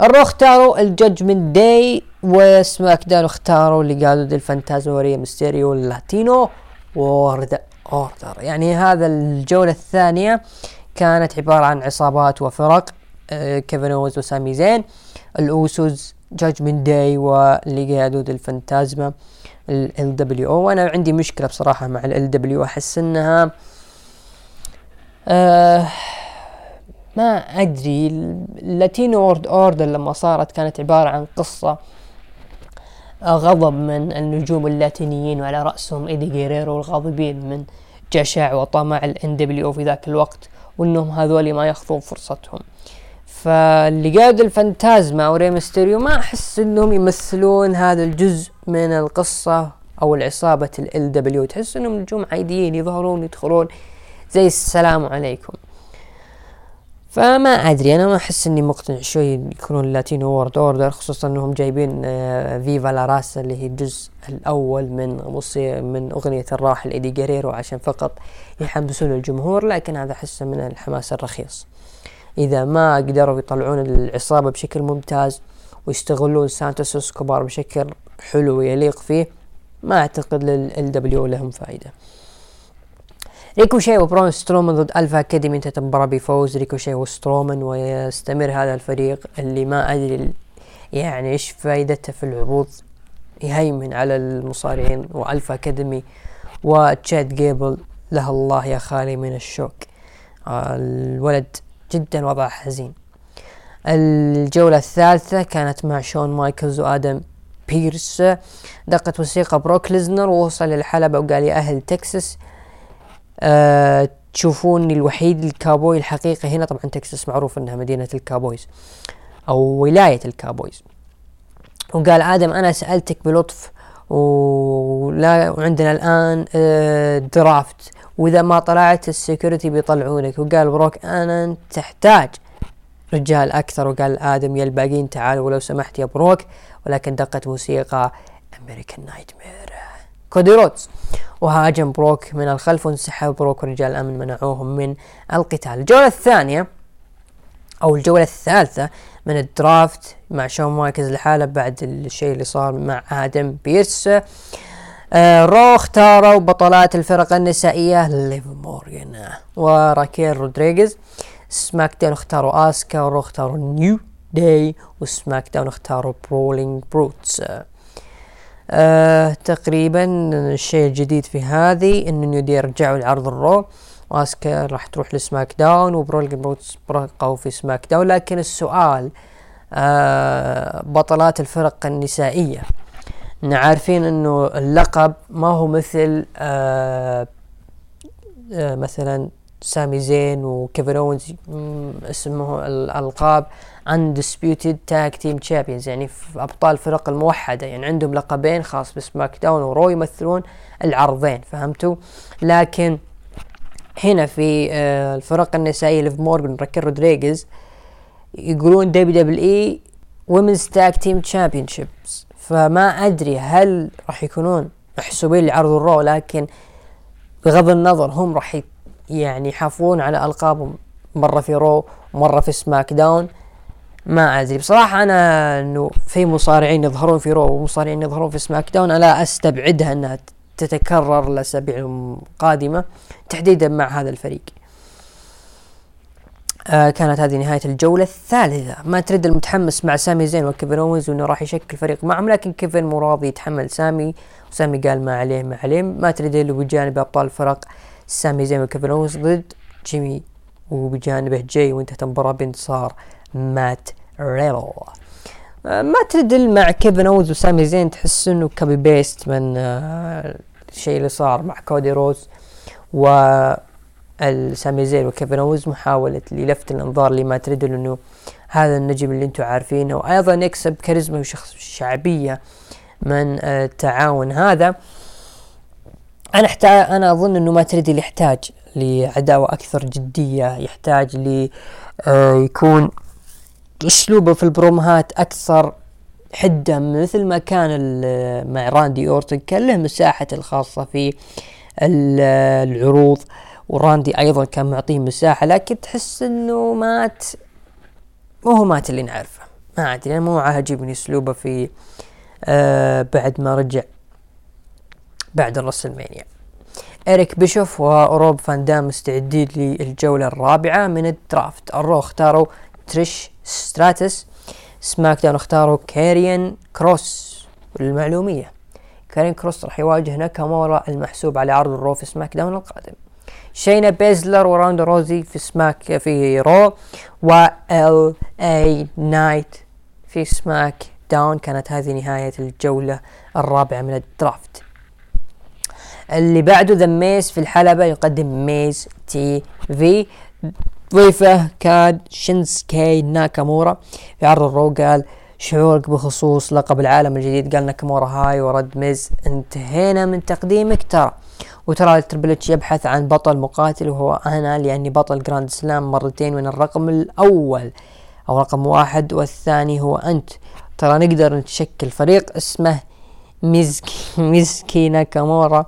الرو اختاروا ال Judgment Day وسماك داون اختاروا Legado del Fantasma وري ميستيريو ال Latino World Order. يعني هذا الجولة الثانية كانت عبارة عن عصابات وفرق آه كيفن أونز وسامي زين الأوسوس Judgment Day و Legado del Fantasma. ال LWO وأنا عندي مشكلة بصراحة مع ال LWO أحس إنها آه ما أدري. ال Latino World Order لما صارت كانت عبارة عن قصة غضب من النجوم اللاتينيين وعلى رأسهم إيدي جيريرو الغاضبين من جشع وطمع ال WCW في ذاك الوقت وإنهم هذول ما يأخذون فرصتهم. ف Legado del Fantasma أو ري ميستيريو ما أحس إنهم يمثلون هذا الجزء من القصة أو العصابة ال LWO تحس إنهم نجوم عاديين يظهرون يدخلون زي السلام عليكم. فما أدري أنا ما أحس إني مقتنع شوي يكونون Latino World Order خصوصا إنهم جايبين Viva La Raza اللي هي الجزء الأول من من أغنية الراحل إيدي جيريرو عشان فقط يحمسون الجمهور لكن هذا أحسه من الحماس الرخيص. إذا ما قدروا يطلعون العصابة بشكل ممتاز ويستغلون سانتوس إسكوبار بشكل حلو ويليق فيه ما أعتقد لل LWO لهم فائدة ريكوشيه وبرون سترومان ضد Alpha Academy انتهت المباراة بفوز. ريكوشيه وسترومان ويستمر هذا الفريق اللي ما أدري يعني إيش فائدته في العروض. يهيمن على المصارعين و Alpha Academy وتشاد جيبل. له الله يا خالي من الشوك. الولد جدا وضعه حزين. الجولة الثالثة كانت مع شون مايكلز وآدم بيرس. دقت موسيقى بروك ليزنر ووصل للحلبة وقال يا أهل تكساس أه تشوفوني الوحيد الكابوي الحقيقي هنا. طبعا تكساس معروف إنها مدينة ال cowboys أو ولاية الكابويز. وقال آدم أنا سألتك بلطف ولا وعندنا الآن draft وإذا ما طلعت ال security بيطلعونك. وقال بروك أنت تحتاج. رجال أكثر وقال آدم يا الباقيين تعالوا ولو سمحت يا بروك. ولكن دقت موسيقى American Nightmare كودي رودز. وهاجم بروك من الخلف وانسحب. بروك ورجال الأمن منعوهم من القتال. الجولة الثانية أو الجولة الثالثة من ال draft مع شون مايكلز لحاله بعد الشيء اللي صار مع آدم بيرس. آه رو اختاروا بطلات الفرق النسائية ليف مورغان وراكيل رودريغيز. سماك داون اختاروا آسكا ورو اختاروا New Day وسماك داون اختاروا Brawling Brutes. آه تقريبا الشيء الجديد في هذه إن New Day رجعوا لعرض الرو. واسكا راح تروح لسماك داون و Brawling Brutes بقوا في سماك داون. لكن السؤال آه بطلات الفرق النسائية. عارفين إنه اللقب ما هو مثل آه آه مثلا سامي زين وكيفن اونز اسمه الألقاب undisputed tag team champions يعني في أبطال الفرق الموحدة. يعني عندهم لقبين خاص بسماك داون ورو يمثلون العرضين فهمتوا؟ لكن هنا في آه الفرق النسائية ليف مورجن راكيل رودريغيز يقولون WWE Women's Tag Team Championships فما أدري هل راح يكونون محسوبين لعرض الرو لكن بغض النظر هم راح يعني يحافظون على ألقابهم. مرة في رو ومره في سماك داون ما أدري. بصراحة أنا إنه في مصارعين يظهرون في رو ومصارعين يظهرون في سماك داون أنا أستبعدها إنها تتكرر الاسابيع القادمه تحديدا مع هذا الفريق. آه كانت هذه نهاية الجولة الثالثة. مات ريدل المتحمس مع سامي زين وكيفن اونز وإنه راح يشكل فريق معهم لكن كيفن مو راضي يتحمل سامي. وسامي قال ما عليه ما عليه. مات ريدل اللي بجانب أبطال الفرق سامي زين وكيفن اونز ضد جيمي وبجانبه جاي وانتهت المباراة بانتصار مات ريدل ومات ريدل مع كيفن اونز وسامي زين تحس انه copy paste من آه الشيء اللي صار مع كودي رودز و سامي زين وكيفن اونز محاولة للفت الانظار لمات ريدل إنه هذا النجم اللي أنتم عارفينه. وأيضا يكسب كاريزما وشخص شعبية من التعاون هذا. أنا احتاج أنا أظن إنه ما تريد يحتاج لعداوة أكثر جدية يحتاج ل آه، يكون أسلوبه في البرومهات أكثر حدة مثل ما كان مع راندي أورتن كان له مساحته الخاصة في العروض وراندي أيضا كان معطيه مساحة لكن تحس إنه مات مو هو مات اللي نعرفه. ما أدري أنا مو عاجبني أسلوبه في آه بعد ما رجع بعد الرسلمانيا. إريك بيشوف وروب فان دام مستعدين للجولة الرابعة من ال draft. الرو اختاروا تريش ستراتس سماك داون اختاروا كاريان كروس للمعلومية كاريان كروس راح يواجه ناكامورا المحسوب على عرض الرو في سماك داون القادم. شاينا بيزلر وروندا راوزي في سماك في Raw و LA Knight في SmackDown. كانت هذه نهاية الجولة الرابعة من ال draft. اللي بعده The Miz في الحلبة يقدم Miz TV ضيفه كان شينسكي ناكامورا. في عرض ال Raw قال شعورك بخصوص لقب العالم الجديد. قال ناكامورا هاي ورد Miz انتهينا من تقديمك ترى. وترى Triple H يبحث عن بطل مقاتل وهو أنا لأني بطل Grand Slam مرتين من الرقم الأول أو رقم واحد والثاني هو أنت. ترى نقدر نتشكل فريق اسمه Mizsuke Mizsuke ناكامورا.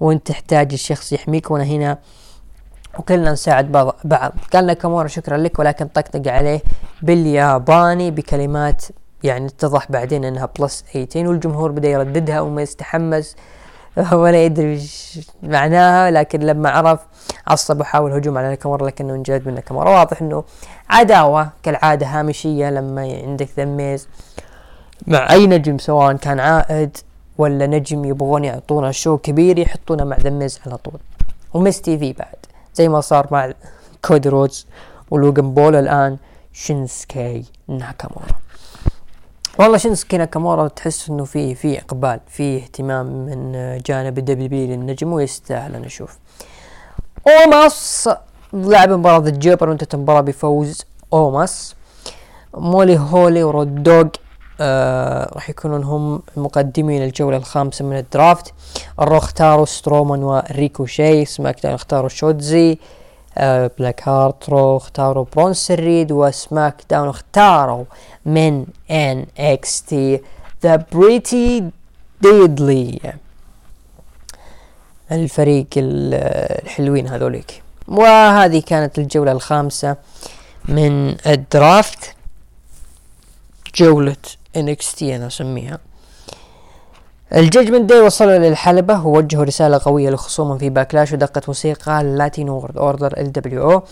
وأنت تحتاج الشخص يحميك. وأنا هنا وكلنا نساعد بعض قال ناكامورا شكرا لك ولكن طقطق عليه بالياباني بكلمات يعني اتضح بعدين إنها plus 18 والجمهور بدأ يرددها وما يتحمس ولا يدري إيش معناها لكن لما عرف عصب وحاول هجوم على ناكامورا لكنه انجلد من ناكامورا واضح إنه عداوة كالعادة هامشية لما عندك The Miz مع أي نجم سواء كان عائد ولا نجم يبغون يعطونا show كبير يحطونه مع The Miz على طول. و Miz TV بعد. زي ما صار مع كودي رودز ولوجن بول الآن شينسكي ناكامورا. والله شينسكي ناكامورا تحس إنه في في إقبال في اهتمام من جانب ال WWE للنجم ويستاهل أنا أشوف أوموس لعب مباراة ضد جيبر وانتهت المباراة بفوز أوموس. مولي هولي و Road Dogg آه راح يكونون هم مقدمين الجولة الخامسة من ال draft. ال Raw اختاروا سترومان وريكوشي SmackDown اختاروا شوتزي آه بلاك هارت رو اختاروا برونس ريد وسماك داون اختاروا من NXT the Pretty Deadly الفريق الحلوين هذوليك. وهذه كانت الجولة الخامسة من ال draft. جولة NXT أنا أسميها. ال Judgment Day وصلوا للحلبة ووجهوا رسالة قوية لخصومهم في Backlash ودقت موسيقى Latino World Order LWO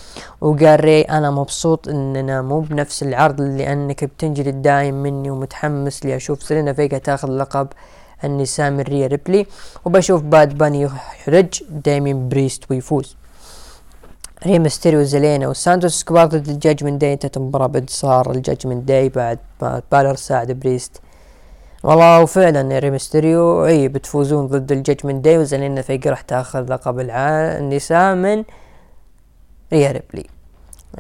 وقال راي أنا مبسوط إننا مو بنفس العرض لأنك بتنجلد دايم مني ومتحمس لأشوف زيلينا فيجا تاخذ لقب النساء من ريا ريبلي. وبشوف Bad Bunny يحرج داميان بريست ويفوز. راي ميستيريو زيلينا وسانتوس إسكوبار ضد ال Judgment Day انتهت المباراة بانتصار ال Judgment Day بعد ما بالر ساعد بريست. والله وفعلا راي ميستيريو اي بتفوزون ضد ال Judgment Day وزيلينا فيجا راح تاخذ لقب النساء من ريا ريبلي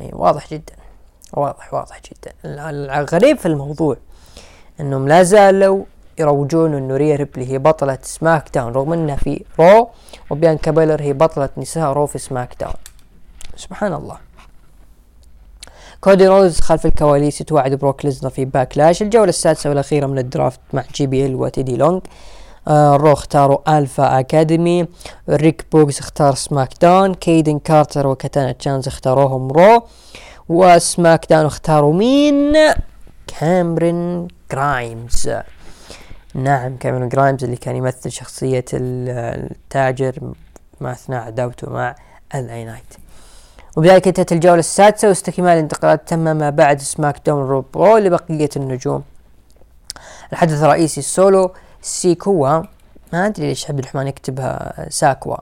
اي واضح جدا واضح واضح جدا. الغريب في الموضوع إنهم لا زالوا يروجون إنه ريا ريبلي هي بطلة SmackDown رغم إنها في Raw وبيانكا بلير هي بطلة نساء Raw في SmackDown. سبحان الله. كودي رودز خلف الكواليس يتوعد بروك ليزنر في Backlash. الجولة السادسة والأخيرة من ال draft مع JBL وتيدي لونج آه Raw اختاروا Alpha Academy. ريك بوكس اختار SmackDown كيدن كارتر وكاتانا تشانس اختاروهم Raw. و SmackDown اختاروا مين؟ كاميرون جرايمز. نعم كاميرون جرايمز اللي كان يمثل شخصية التاجر ما أثناء عداوته مع LA Knight. وبذلك انتهت الجولة السادسة واستكمال الانتقالات تم ما بعد SmackDown رو برو لبقية النجوم. الحدث الرئيسي السولو سيكوا. ما أدري ليش عبد الرحمن يكتبها ساكوا.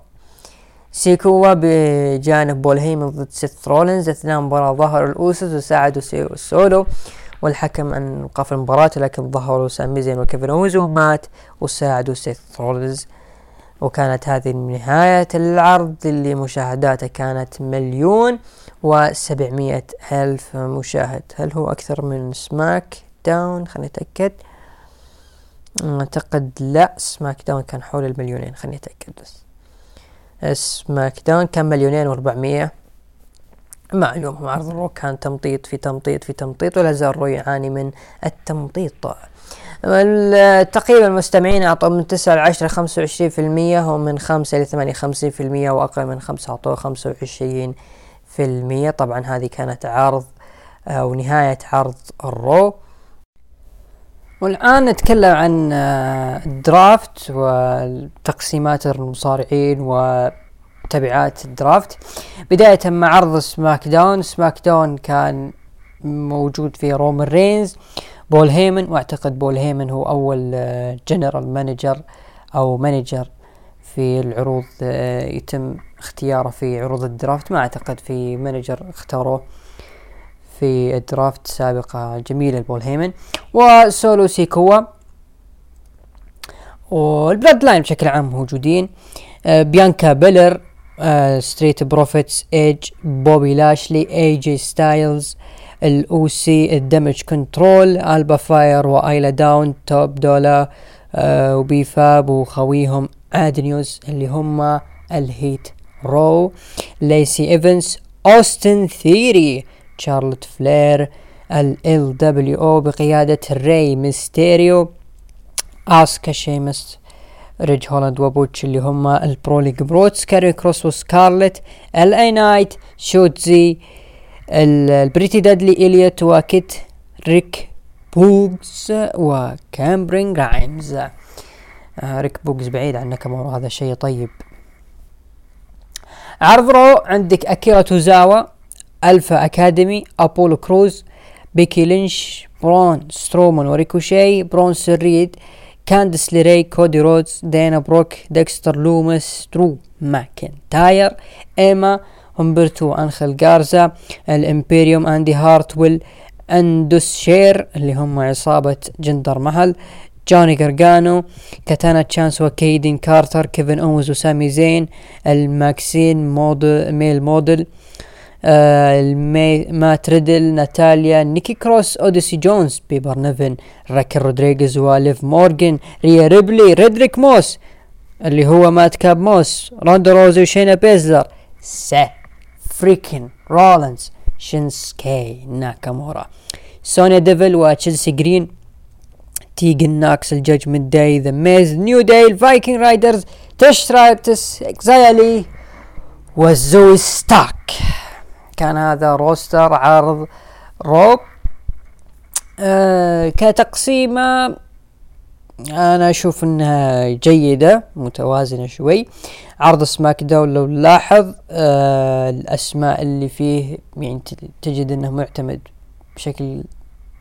سيكوا بجانب بول هيمن ضد سيث رولينز إثناء المباراة ظهر ال Usos وساعدوا السولو والحكم أن وقف المباراة لكن ظهروا سامي زين وكيفن اوينز ومات وساعدوا سيث رولينز. وكانت هذه نهاية العرض اللي مشاهداته كانت مليون وسبعمية ألف مشاهد. هل هو أكثر من SmackDown؟ خليني أتأكد. أعتقد لا SmackDown كان حول المليونين خليني أتأكد بس. SmackDown كان مليونين وأربعمية معلوم عرض Raw كان تمطيط في تمطيط في تمطيط ولا زال Raw يعاني من التمطيط. تقريبا المستمعين أعطوا من تسعة لعشرة خمسة وعشرين في المية ومن خمسة لثمانية خمسين في المية وأقل من خمسة أعطوا خمسة وعشرين في المية. طبعا هذه كانت عرض أو نهاية عرض ال Raw. والآن نتكلم عن ال draft وتقسيمات المصارعين وتبعات ال draft. بداية مع عرض SmackDown. SmackDown كان موجود في رومان رينز. بول هيمن وأعتقد بول هيمن هو أول جنرال آه، manager أو manager في العروض آه، يتم اختياره في عروض ال draft. ما أعتقد في manager اختاروه في ال draft سابقة جميلة لبول هيمن. وسولو سيكوا وال Bloodline بشكل عام موجودين. آه بيانكا بلير آه Street Profits Edge بوبي لاشلي AJ Styles ال OC ال Damage CTRL ألبا فاير وآيلا داون Top Dolla آه وبي فاب وخويهم ادونيس اللي هم الهيت رو ليسي ايفنس اوستن ثيري شارلوت فلير ال دبليو أو بقيادة ري ميستيريو اسكا شيمس ريج هولاند وبوتش اللي هم البروليج بروتس كاري كروس وسكارلت ال اي نايت شوتزي البريتي ديدلي إليوت وكيت ريك بوغز وكامبرين رايمز آه ريك بوغز بعيد عن ناكامورا هذا شيء طيب. عرض رو عندك اكيرا توزاوا الفا اكاديمي ابولو كروز بيكي لينش برون سترومان وريكوشي برون سريد كاندس ليري كودي رودز دينا بروك ديكستر لومس درو ماكنتاير ايما همبرتو انخل جارزا الإمبيريوم أندي هارتويل اندوس شير اللي هم عصابة جندر محل جوني جرجانو كاتانا تشانس وكيدين كارتر كيفن اوز وسامي زين الماكسيمم ميل ميل موديل آه مات ريدل ناتاليا نيكي كروس أوديسي جونز بيبر نيفن راكل رودريغيز وليف مورجن ريا ريبلي ريدريك موس اللي هو مات كاب موس روندا روزي وشينا بيزلر. سيث freakin رولنز شينسكي ناكامورا سونيا ديفل وتشيلسي جرين تيجن ناكس الجاجمنت داي ذا ميز نيو داي الفايكنج رايدرز تش ترايبتس اكزايلي وزوي ستاك كان هذا roster عرض رو آه كتقسيمة أنا أشوف إنها جيدة متوازنة شوي. عرض سماك داون لو نلاحظ آه الأسماء اللي فيه يعني تجد إنه معتمد بشكل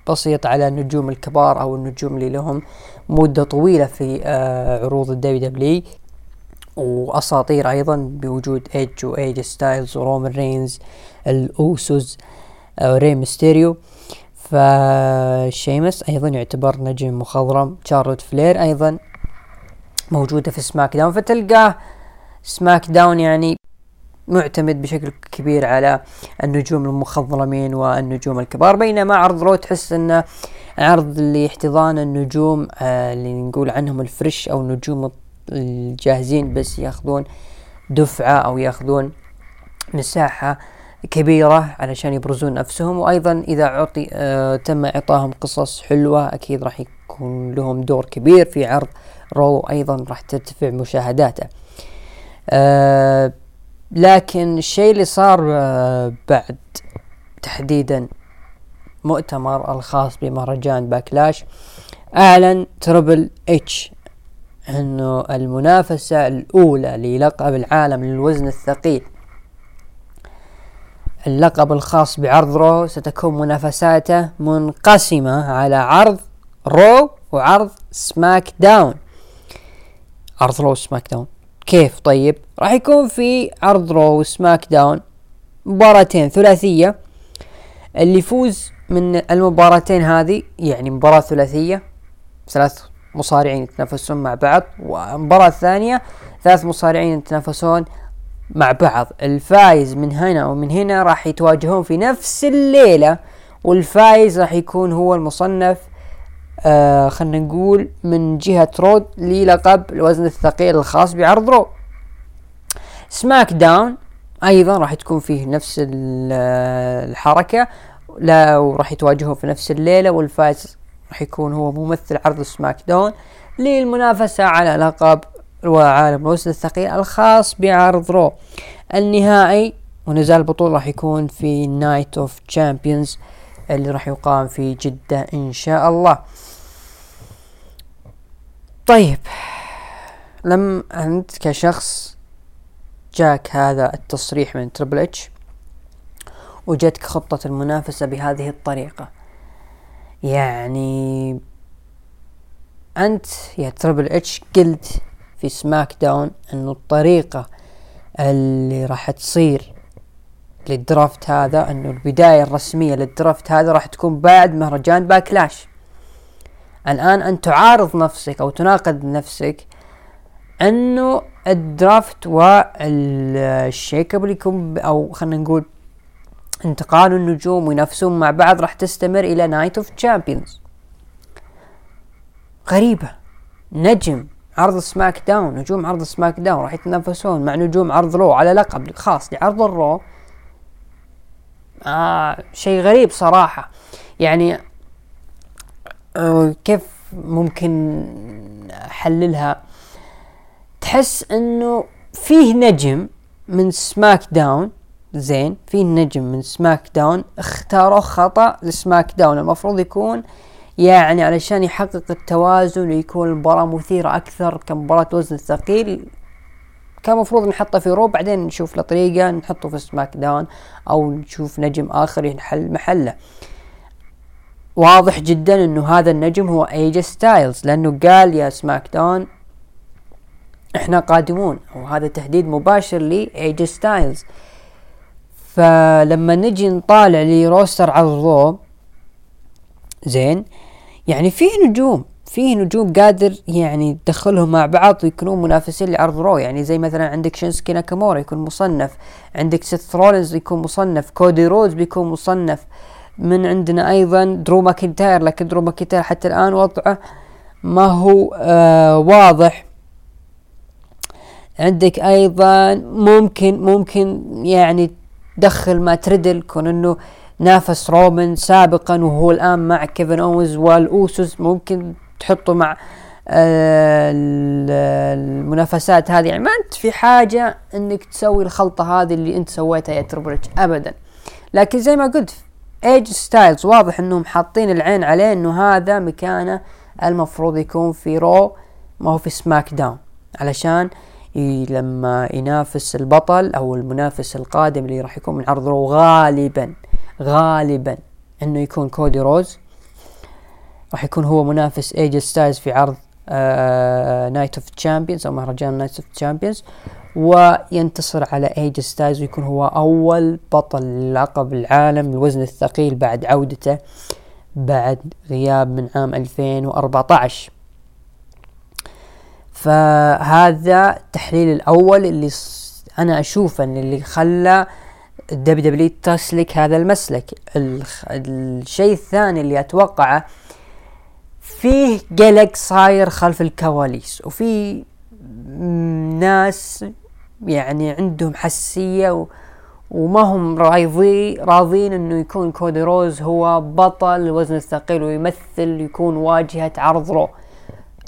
بسيط على النجوم الكبار أو النجوم اللي لهم مدة طويلة في آه عروض الدبليو دبليو وأساطير أيضا بوجود ايج واي جي ستايلز ورومان رينز الاوسوس آه ري ميستيريو آه فشيمس أيضا يعتبر نجم مخضرم. شارلوت فلير أيضا موجودة في سماك داون. فتلقاه سماك داون يعني معتمد بشكل كبير على النجوم المخضرمين والنجوم الكبار. بينما عرض رو تحس انه عرض لاحتضان النجوم آه اللي نقول عنهم ال fresh أو النجوم الجاهزين بس ياخذون دفعة أو ياخذون مساحة كبيرة علشان يبرزون نفسهم وأيضا إذا أعطي آه تم إعطاهم قصص حلوة أكيد راح يكون لهم دور كبير في عرض رو أيضا راح ترتفع مشاهداته. آه لكن الشيء اللي صار آه بعد تحديدا مؤتمر الخاص بمهرجان باكلاش أعلن تربل إتش أنه المنافسة الأولى للقب العالم للوزن الثقيل. اللقب الخاص بعرض رو ستكون منافساته منقسمة على عرض رو وعرض سماك داون عرض رو سماك داون كيف؟ طيب راح يكون في عرض رو وسماك داون مباراتين ثلاثية. اللي يفوز من المباراتين هذه يعني مباراة ثلاثية ثلاث مصارعين يتنافسون مع بعض والمباراة الثانية ثلاث مصارعين يتنافسون مع بعض. الفايز من هنا ومن هنا راح يتواجهون في نفس الليلة والفايز راح يكون هو المصنف آه خلنا نقول من جهة رو للقب الوزن الثقيل الخاص بعرض رو سماك داون أيضا راح تكون فيه نفس الحركة لا وراح يتواجهون في نفس الليلة والفائز راح يكون هو ممثل عرض سماك داون للمنافسة على لقب وعالم الوزن الثقيل الخاص بعرض رو. النهائي ونزال البطولة راح يكون في نايت اوف تشامبيونز اللي راح يقام في جدة إن شاء الله. طيب لم أنت كشخص جاك هذا التصريح من تربل اتش وجدك خطة المنافسة بهذه الطريقة. يعني أنت يا تربل اتش قلت في سماك داون انه الطريقة اللي راح تصير لل draft هذا انه البداية الرسمية لل draft هذا راح تكون بعد مهرجان باكلاش الآن انت تعارض نفسك أو تناقض نفسك أنه ال draft وال shake-up يكون أو خلينا نقول انتقال النجوم وينافسون مع بعض راح تستمر إلى نايت اوف تشامبيونز غريبة. نجم. عرض سماك داون نجوم عرض سماك داون راح يتنافسون مع نجوم عرض رو على لقب خاص لعرض الرو. آه شيء غريب صراحة. يعني آه كيف ممكن احللها تحس إنه فيه نجم من SmackDown زين في نجم من SmackDown اختاروا خطأ ل SmackDown. المفروض يكون يعني علشان يحقق التوازن ويكون المباراة مثيرة أكثر كمباراة وزن الثقيل كان مفروض نحطه في Raw بعدين نشوف له طريقة نحطه في SmackDown أو نشوف نجم آخر يحل محله. واضح جدا إنه هذا النجم هو اي جي ستايلز لأنه قال يا SmackDown إحنا قادمون. وهذا تهديد مباشر لاي جي ستايلز فلما نجي نطالع ل roster عرض Raw زين يعني فيه نجوم فيه نجوم قادر يعني تدخلهم مع بعض ويكونون منافسين لعرض Raw. يعني زي مثلا عندك شينسكي ناكامورا يكون مصنف عندك سيث رولينز يكون مصنف كودي رودز بيكون مصنف من عندنا أيضا درو ماكنتاير. لكن درو ماكنتاير حتى الآن وضعه ما هو آه واضح. عندك أيضا ممكن ممكن يعني دخل ما تريدل كون إنه نافس رومان سابقا وهو الآن مع كيفن اونز والأوسوس. ممكن تحطه مع آه، المنافسات هذه. يعني ما أنت في حاجة إنك تسوي الخلطة هذه اللي أنت سويتها يا تربل ابدا. لكن زي ما قلت اي جي ستايلز واضح إنهم حاطين العين عليه إنه هذا مكانه المفروض يكون في Raw ما هو في SmackDown. علشان لما ينافس البطل أو المنافس القادم اللي راح يكون من عرض Raw غالبا غالبا إنه يكون كودي رودز راح يكون هو منافس اي جي ستايلز في عرض Night of Champions أو مهرجان Night of Champions وينتصر على اي جي ستايلز ويكون هو أول بطل لقب العالم الوزن الثقيل بعد عودته بعد غياب من عام 2014 فهذا التحليل الأول اللي أنا أشوفه اللي خلى ال WWE تسلك هذا المسلك. الشيء الثاني اللي اتوقعه فيه قلق صاير خلف الكواليس وفي ناس يعني عندهم حساسية و وما هم راضي راضين إنه يكون كودي رودز هو بطل الوزن الثقيل ويمثل يكون واجهة عرض Raw.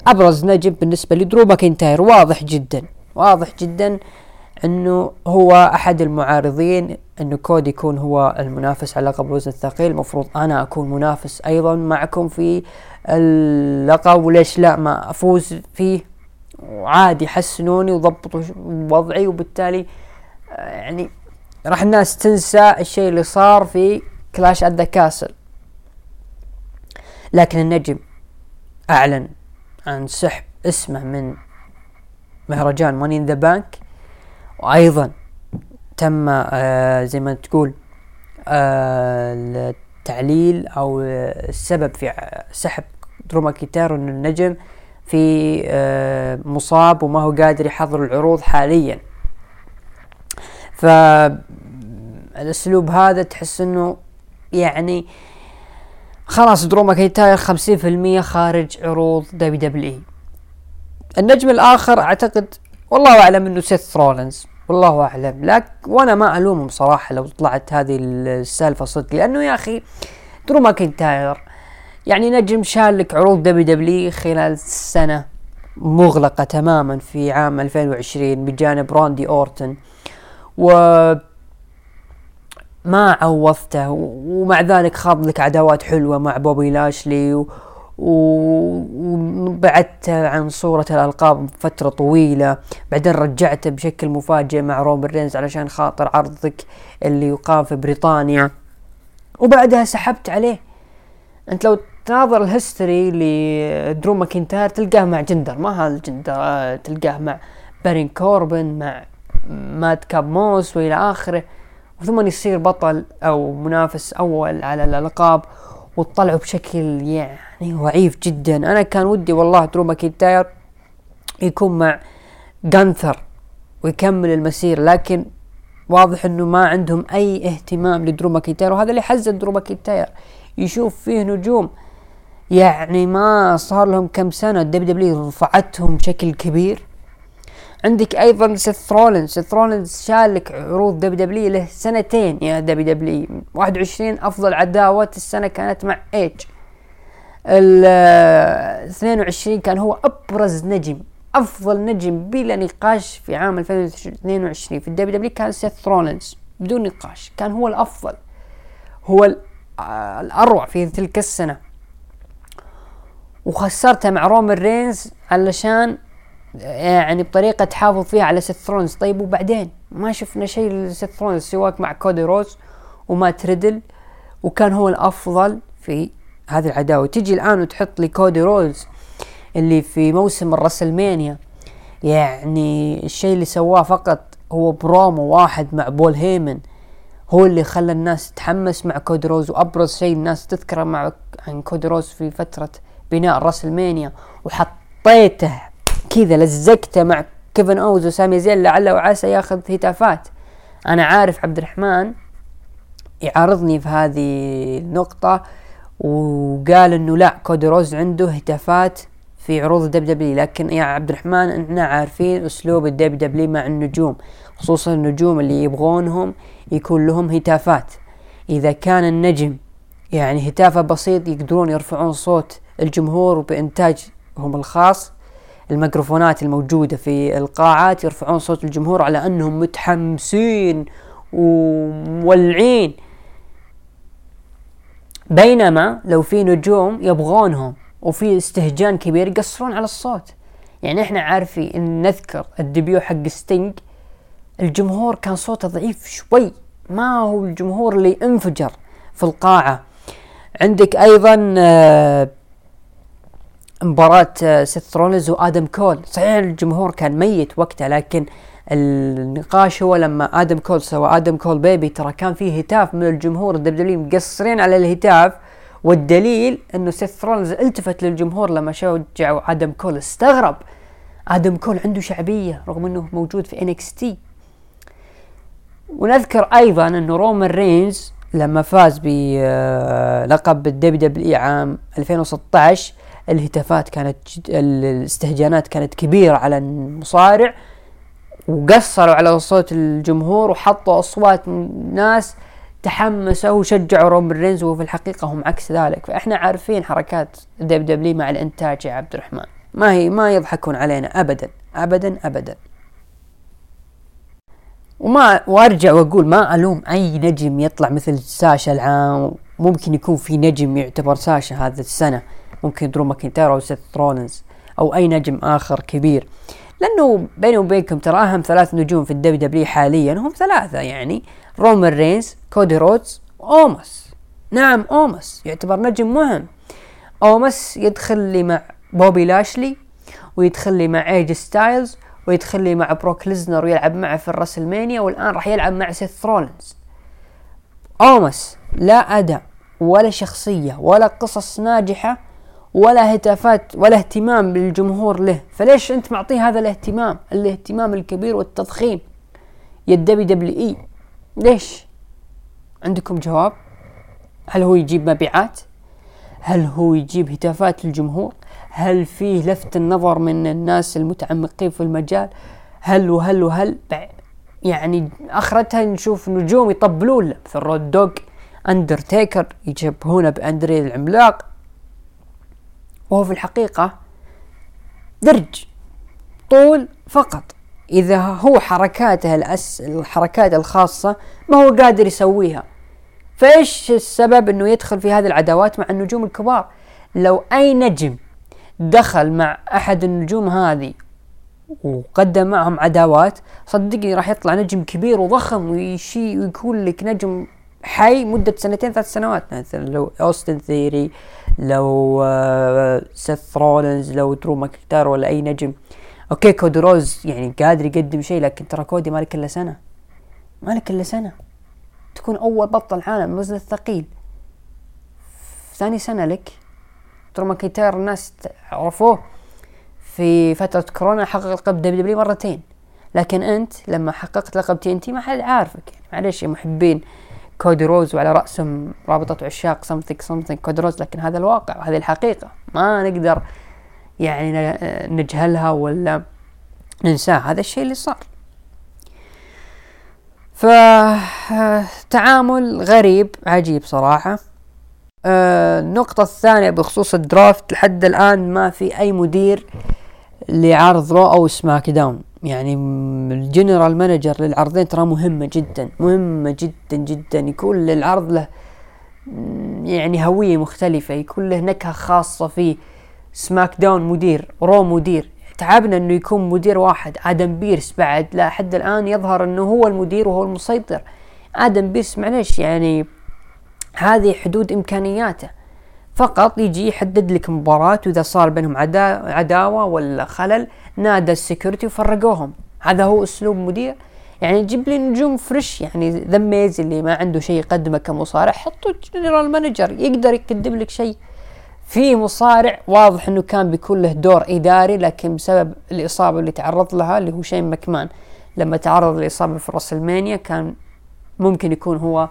أبرز نجم بالنسبة لدرو ماكنتاير واضح جدا واضح جدا إنه هو أحد المعارضين انه كودي يكون هو المنافس على لقب الوزن الثقيل. المفروض أنا أكون منافس أيضا معكم في اللقب وليش لا؟ ما أفوز فيه. وعادي حسنوني وضبطوا وضعي وبالتالي آه، يعني راح الناس تنسى الشيء اللي صار في Clash at the Castle لكن النجم أعلن عن سحب اسمه من مهرجان Money in the Bank وأيضا تم آه زي ما تقول آه التعليل أو السبب في سحب درو ماكنتاير النجم في آه مصاب وما هو قادر يحضر العروض حاليا. فالأسلوب هذا تحس إنه يعني خلاص درو ماكنتاير خمسين في المية خارج عروض WWE. النجم الآخر أعتقد والله أعلم إنه سيث رولنز والله أعلم. لك وأنا ما ألومهم صراحة لو طلعت هذه السالفة صدق لأنه يا أخي درو ماكنتاير يعني نجم شالك عروض WWE خلال سنة مغلقة تماما في عام 2020 بجانب راندي أورتن. و ما عوضته ومع ذلك خاض لك عداوات حلوة مع بوبي لاشلي و... وبعدت عن صورة الألقاب فترة طويلة. بعدين رجعته بشكل مفاجئ مع رومان رينز علشان خاطر عرضك اللي يقام في بريطانيا. وبعدها سحبت عليه. أنت لو تناظر ال history لدرو ماكنتاير تلقاه مع جندر. ماهال جندر تلقاه مع بارون كوربن مع ماد كاب موس وإلى آخره. ثم يصير بطل أو منافس أول على الألقاب. وتطلعوا بشكل يعني ضعيف جدا. أنا كان ودي والله درو ماكنتاير يكون مع جانثر ويكمل المسير لكن واضح إنه ما عندهم أي اهتمام لدرو ماكنتاير وهذا اللي حزن درو ماكنتاير يشوف فيه نجوم يعني ما صار لهم كم سنة ال WWE رفعتهم بشكل كبير. عندك أيضا سيث رولنز سيث رولنز شالك عروض WWE له سنتين يا WWE. 21 أفضل عداوات السنة كانت مع إيج. ال 22 كان هو أبرز نجم أفضل نجم بلا نقاش في عام 2022 في ال WWE كان سيث رولنز بدون نقاش كان هو الأفضل هو الأروع في تلك السنة. وخسرته مع رومان رينز علشان يعني بطريقة تحافظ فيها على سيث رولنز طيب وبعدين ما شفنا شيء لسيث رولنز سواء مع كودي رودز ومات ريدل وكان هو الأفضل في هذه العداوة. تجي الآن وتحط لي كودي رودز اللي في موسم ال WrestleMania. يعني الشيء اللي سواه فقط هو برومو واحد مع بول هيمن. هو اللي خلى الناس تتحمس مع كودي رودز وأبرز شيء الناس تذكره مع عن كودي روز في فترة بناء راسلمانيا وحطيته كذا لزقته مع كيفن أوز وسامي زين لعله وعسى ياخذ هتافات. أنا عارف عبد الرحمن يعارضني في هذه النقطة وقال إنه لا كودي روز عنده هتافات في عروض الدب دبلي لكن يا عبد الرحمن إحنا عارفين أسلوب الدب دبلي مع النجوم خصوصا النجوم اللي يبغونهم يكون لهم هتافات. إذا كان النجم يعني هتافة بسيط يقدرون يرفعون صوت الجمهور بإنتاجهم الخاص الميكروفونات الموجودة في القاعات يرفعون صوت الجمهور على أنهم متحمسين ومولعين. بينما لو في نجوم يبغونهم وفي استهجان كبير يقصرون على الصوت. يعني إحنا عارفين إن نذكر ال debut حق ستينج الجمهور كان صوته ضعيف شوي ما هو الجمهور اللي انفجر في القاعة. عندك أيضا آه مباراة آه، سيث رولنز وآدم كول. صحيح الجمهور كان ميت وقتها لكن النقاش هو لما آدم كول سوى آدم كول baby ترى كان فيه هتاف من الجمهور. ال W مقصرين على الهتاف والدليل إنه سيث رولنز التفت للجمهور لما شجعوا آدم كول. استغرب. آدم كول عنده شعبية رغم إنه موجود في NXT ونذكر أيضا إنه رومان رينز لما فاز بلقب ال WW عام 2016 الهتافات كانت الاستهجانات كانت كبيرة على المصارع وقصروا على صوت الجمهور وحطوا أصوات ناس تحمسوا وشجعوا رومان رينز وفي الحقيقة هم عكس ذلك. فإحنا عارفين حركات WW مع الإنتاج يا عبد الرحمن. ما هي ما يضحكون علينا أبدا أبدا أبدا. وما وأرجع وأقول ما ألوم أي نجم يطلع مثل ساشا العام ممكن يكون في نجم يعتبر ساشا هذا السنة. ممكن درو ماكنتاير أو سيث رولنز أو أي نجم آخر كبير. لأنه بيني وبينكم ترى أهم ثلاث نجوم في ال WW حاليا هم ثلاثة يعني رومان رينز كودي رودز اوموس نعم اوموس يعتبر نجم مهم. اوموس يدخل لي مع بوبي لاشلي ويدخل لي مع AJ ستايلز ويدخل لي مع بروك ليزنر ويلعب معه في ال WrestleMania والآن راح يلعب مع سيث رولنز اوموس لا أداء ولا شخصية ولا قصص ناجحة ولا هتافات ولا اهتمام بالجمهور له. فليش انت معطيه هذا الاهتمام؟ الاهتمام الكبير والتضخيم. يا ال WWE. ليش؟ عندكم جواب؟ هل هو يجيب مبيعات؟ هل هو يجيب هتافات للجمهور هل فيه لفت النظر من الناس المتعمقين في المجال؟ هل وهل وهل؟ يعني آخرتها نشوف نجوم يطبلون في الرود دوغ. أندرتيكر يشبهونه باندريه العملاق. وهو في الحقيقة مجرد طول فقط. إذا هو حركاته الأس الحركات الخاصة ما هو قادر يسويها. فإيش السبب أنه يدخل في هذه العداوات مع النجوم الكبار؟ لو أي نجم دخل مع أحد النجوم هذه وقدم معهم عداوات صدقني راح يطلع نجم كبير وضخم ويشي ويكون لك نجم حي مدة سنتين ثلاث سنوات مثلا. لو أوستن ثيري لو آه، سيث رولنز لو درو ماكنتاير ولا أي نجم. أوكي كودي رودز يعني قادر يقدم شيء لكن ترى كودي مالك إلا سنة. مالك إلا سنة. تكون أول بطل عالم الوزن الثقيل. ثاني سنة لك. درو ماكنتاير الناس عرفوه في فترة كورونا حقق لقب W مرتين. لكن أنت لما حققت لقب TNT ما حد عارفك. يعني معلش يا محبين. كودي رودز وعلى رأسهم رابطة عشاق سمثينج سمثينج كودي روز لكن هذا الواقع وهذه الحقيقة ما نقدر يعني نجهلها ولا ننساه هذا الشيء اللي صار. فتعامل غريب عجيب صراحة. آه، النقطة الثانية بخصوص ال draft لحد الآن ما في أي مدير لعرض Raw أو SmackDown. يعني ال general manager للعرضين ترى مهمة جدا مهمة جدا جدا. يكون للعرض له يعني هوية مختلفة يكون له نكهة خاصة فيه SmackDown مدير Raw مدير. تعبنا إنه يكون مدير واحد. آدم بيرس بعد لا حد الآن يظهر إنه هو المدير وهو المسيطر. آدم بيرس معلش يعني هذه حدود إمكانياته. فقط يجي يحدد لك مباراة وإذا صار بينهم عدا عداوة ولا خلل نادى ال security وفرقوهم. هذا هو أسلوب مدير. يعني جيب لي نجوم fresh يعني The Miz اللي ما عنده شيء يقدمه كمصارع حطوا general manager يقدر يقدم لك شيء. في مصارع واضح إنه كان بيكون له دور إداري لكن بسبب الإصابة اللي تعرض لها اللي هو شين مكمان لما تعرض للاصابه في WrestleMania كان ممكن يكون هو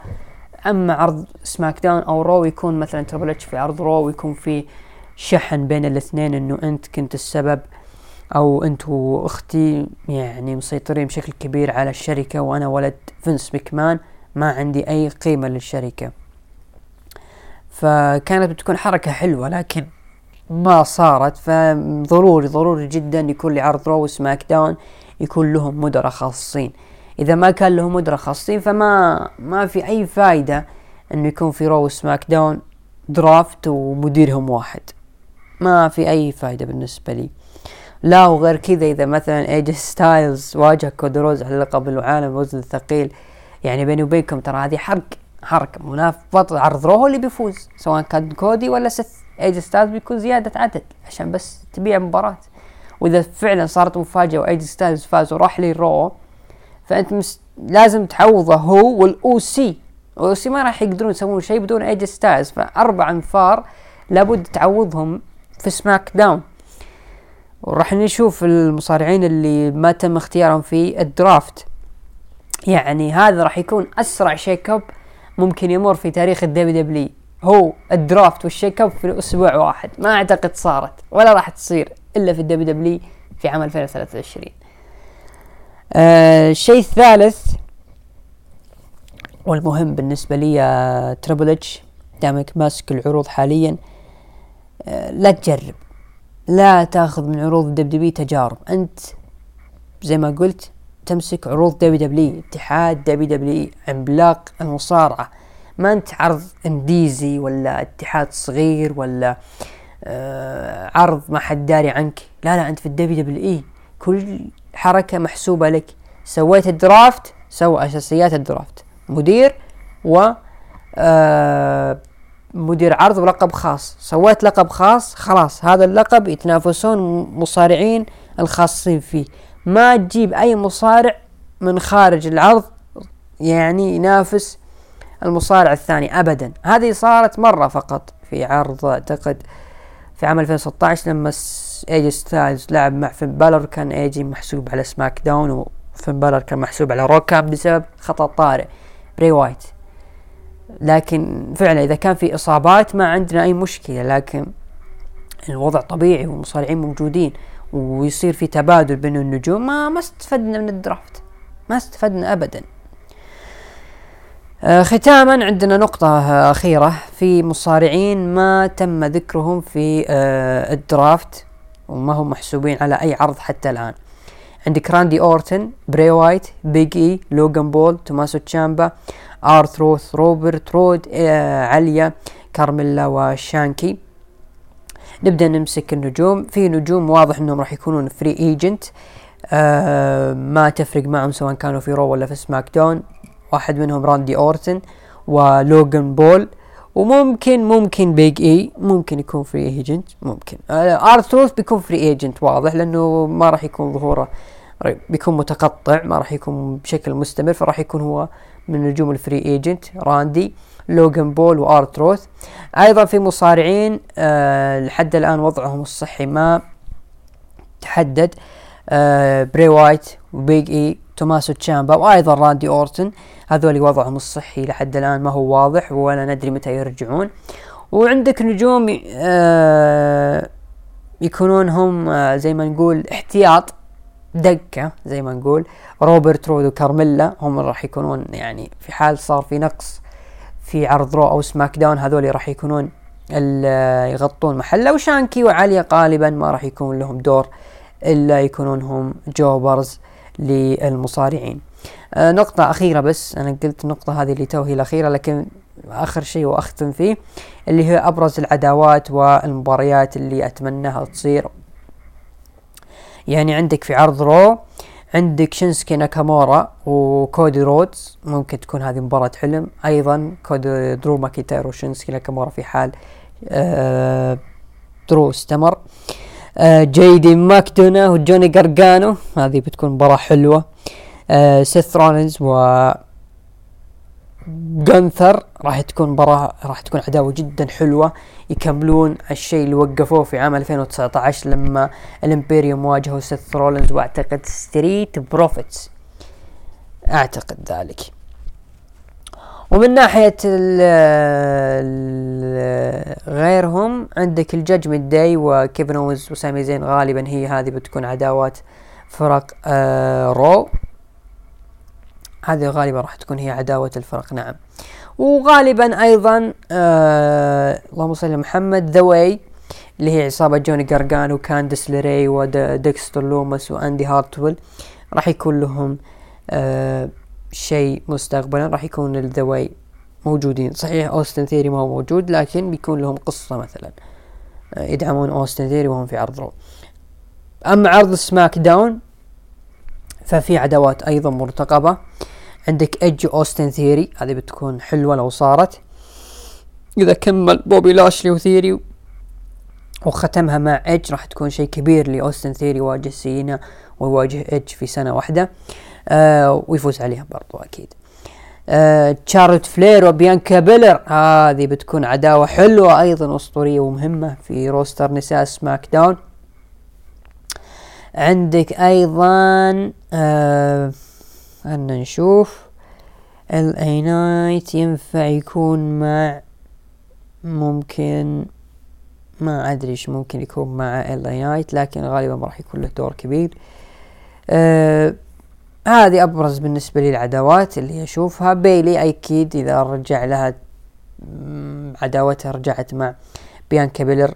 اما عرض SmackDown أو Raw يكون مثلا Triple H في عرض Raw ويكون في شحن بين الاثنين إنه أنت كنت السبب أو أنت وأختي يعني مسيطرين بشكل كبير على الشركة وأنا ولد فينس مكمان ما عندي أي قيمة للشركة. فكانت بتكون حركة حلوة لكن ما صارت. فضروري ضروري جدا يكون لي عرض Raw SmackDown يكون لهم مدراء خاصين. إذا ما كان لهم مدراء خاصين فما ما في أي فايدة إنه يكون في Raw SmackDown draft ومديرهم واحد. ما في أي فايدة بالنسبة لي. لا وغير كذا إذا مثلا AJ ستايلز واجه كودي رودز على لقب العالم الوزن الثقيل يعني بيني وبينكم ترى هذه حرق حرق منافس بطل عرض Raw هو اللي بيفوز سواء كان كودي ولا سث AJ ستايلز بيكون زيادة عدد عشان بس تبيع مباراة. وإذا فعلا صارت مفاجأة و AJ ستايلز فاز وراح لي Raw فأنت مس... لازم تعوضه هو والاو سي والاو سي ما راح يقدرون يسوون شيء بدون AJ ستايلز فأربع أنفار لابد تعوضهم في SmackDown. وراح نشوف المصارعين اللي ما تم اختيارهم في ال draft. يعني هذا راح يكون أسرع shake up ممكن يمر في تاريخ ال WWE هو ال draft وال shake up في أسبوع واحد. ما أعتقد صارت ولا راح تصير إلا في ال WWE في عام 2023 آه الشيء الثالث والمهم بالنسبة لي تريبل اتش دامك ماسك العروض حاليا آه لا تجرب لا تاخذ من عروض دب تجارب. أنت زي ما قلت تمسك عروض دبليو دبليو اتحاد دبليو دبليو عملاق المصارعة. ما أنت عرض indies ي ولا اتحاد صغير ولا آه عرض ما حد داري عنك. لا لا أنت في ال WWE كل حركة محسوبة لك. سويت ال draft سوى أساسيات ال draft. مدير و آه مدير عرض ولقب خاص. سويت لقب خاص خلاص هذا اللقب يتنافسون مصارعين الخاصين فيه. ما تجيب أي مصارع من خارج العرض يعني ينافس المصارع الثاني ابدا. هذه صارت مرة فقط في عرض أعتقد في عام 2016 لما ايجي ستايلز لعب مع فين بالر كان ايجي محسوب على سماك داون وفين بالر كان محسوب على رو كان بسبب خطأ طارئ بري وايت. لكن فعلا إذا كان في إصابات ما عندنا أي مشكلة لكن الوضع طبيعي والمصارعين موجودين ويصير في تبادل بين النجوم ما ما استفدنا من ال draft ما استفدنا ابدا. آه ختاما عندنا نقطة آه أخيرة. في مصارعين ما تم ذكرهم في آه ال draft. وما هم محسوبين على أي عرض حتى الآن. عندك راندي أورتن بري وايت بيج إي لوغان بول توماسو تشامبا آر تروث روبرت رود آه عليا كارميلا وشانكي. نبدأ نمسك النجوم. في نجوم واضح إنهم راح يكونون free agent آه ما تفرق معهم سواء كانوا في رو ولا في سماك داون. واحد منهم راندي أورتن ولوغان بول. وممكن ممكن بيج اي ممكن يكون free agent ممكن. آه آر تروث بيكون free agent واضح لأنه ما راح يكون ظهوره بيكون متقطع ما راح يكون بشكل مستمر فراح يكون هو من نجوم ال free agent راندي لوغان بول وآر تروث أيضا في مصارعين آه لحد الآن وضعهم الصحي ما تحدد. آه بري وايت وبيج اي توماسو تشامبا وأيضا راندي أورتن. هذول وضعهم الصحي لحد الآن ما هو واضح ولا ندري متى يرجعون. وعندك نجوم آه يكونون هم آه زي ما نقول احتياط دكة زي ما نقول. روبرت رود وكارميلا هم راح يكونون يعني في حال صار في نقص في عرض رو أو سماك داون هذول راح يكونون يغطون محله. وشانكي وعليا غالبا ما راح يكون لهم دور إلا يكونون هم jobbers. للمصارعين. آه نقطة أخيرة بس أنا قلت النقطة هذه اللي تو هي الأخيرة لكن آخر شيء وأختم فيه اللي هي أبرز العداوات والمباريات اللي أتمناها تصير. يعني عندك في عرض رو عندك شينسكي ناكامورا وكودي رودز ممكن تكون هذه مباراة حلم. أيضا كودي درو ماكيتاير وشينسكي ناكامورا في حال آه درو استمر. آه جي دي ماكدونا وجوني قرقانو هذه بتكون مباراة حلوة. آه سيث رولينز و جونثر راح تكون مباراة راح تكون عداوة جدا حلوة. يكملون الشيء اللي وقفوه في عام 2019 لما الإمبيريوم واجهوا سيث رولينز وأعتقد ستريت بروفيتس. أعتقد ذلك. ومن ناحية ال ال غيرهم عندك الجاجمنت داي وكيفن اوينز وسامي زين غالبا هي هذه بتكون عداوات فرق آه رو. هذه غالبا راح تكون هي عداوة الفرق نعم. وغالبا أيضا آه اللهم صل على محمد ذا واي اللي هي عصابة جوني قرقانو وكاندس ليري وديكستر لومس وأندي هارتويل راح يكون لهم آه شيء مستقبلا راح يكون الذا واي موجودين. صحيح أوستن ثيوري ما هو موجود لكن بيكون لهم قصة مثلا. يدعمون أوستن ثيوري وهم في عرض رو. أما عرض سماك داون ففي عداوات أيضا مرتقبة. عندك إيدج أوستن ثيوري هذه بتكون حلوة لو صارت. إذا كمل بوبي لاشلي وثيوري وختمها مع إيدج راح تكون شيء كبير لأوستن ثيوري يواجه سينا ويواجه إيدج في سنة واحدة. آه ويفوز عليها برضو أكيد. آه تشارلوت فلير وبيانكا بلير هذه بتكون عداوة حلوة أيضا أسطورية ومهمة في roster نساء سماك داون عندك أيضا آه خلنا نشوف. ال اي نايت ينفع يكون مع ممكن ما أدري إيش ممكن يكون مع ال اي نايت لكن غالبا ما راح يكون له دور كبير. آه هذه أبرز بالنسبة لي العداوات اللي اشوفها بيلي أكيد إذا رجع لها عداوتها رجعت مع بيانكا بيلر.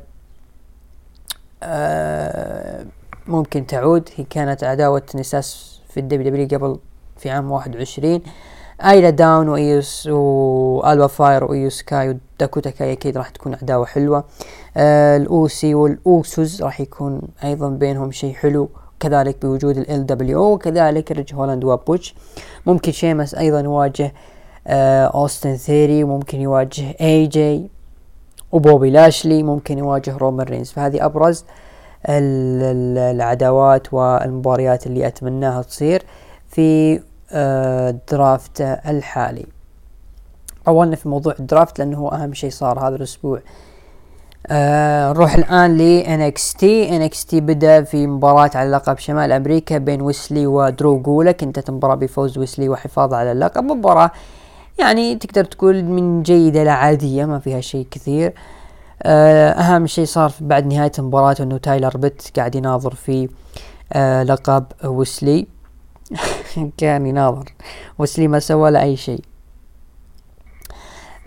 آه ممكن تعود. هي كانت عداوة نساس في ال WWE قبل في عام واحد وعشرين. أيلا داون وإيوس والبا فاير وإيوس كاي وداكوتا كاي أكيد راح تكون عداوة حلوة. آه الأوسي والاوسوس راح يكون أيضا بينهم شيء حلو. كذلك بوجود ال LWO وكذلك ريج هولاند وبوتش. ممكن شيمس أيضا يواجه آه أوستن ثيري ممكن يواجه اي جي وبوبي لاشلي ممكن يواجه رومان رينز. فهذه أبرز العداوات والمباريات اللي أتمناها تصير في ال draft آه، الحالي. طولنا في موضوع ال draft لأنه هو أهم شيء صار هذا الأسبوع آه نروح الآن ل NXT NXT بدأ في مباراة على لقب شمال أمريكا بين ويسلي ودرو جولك انتهت المباراة بفوز ويسلي وحفاظه على اللقب. مباراة يعني تقدر تقول من جيدة لعادية ما فيها شيء كثير. آه أهم شيء صار بعد نهاية المباراة إنه تايلر بيت قاعد يناظر في آه لقب ويسلي. كان يناظر. ويسلي ما سوى له أي شيء.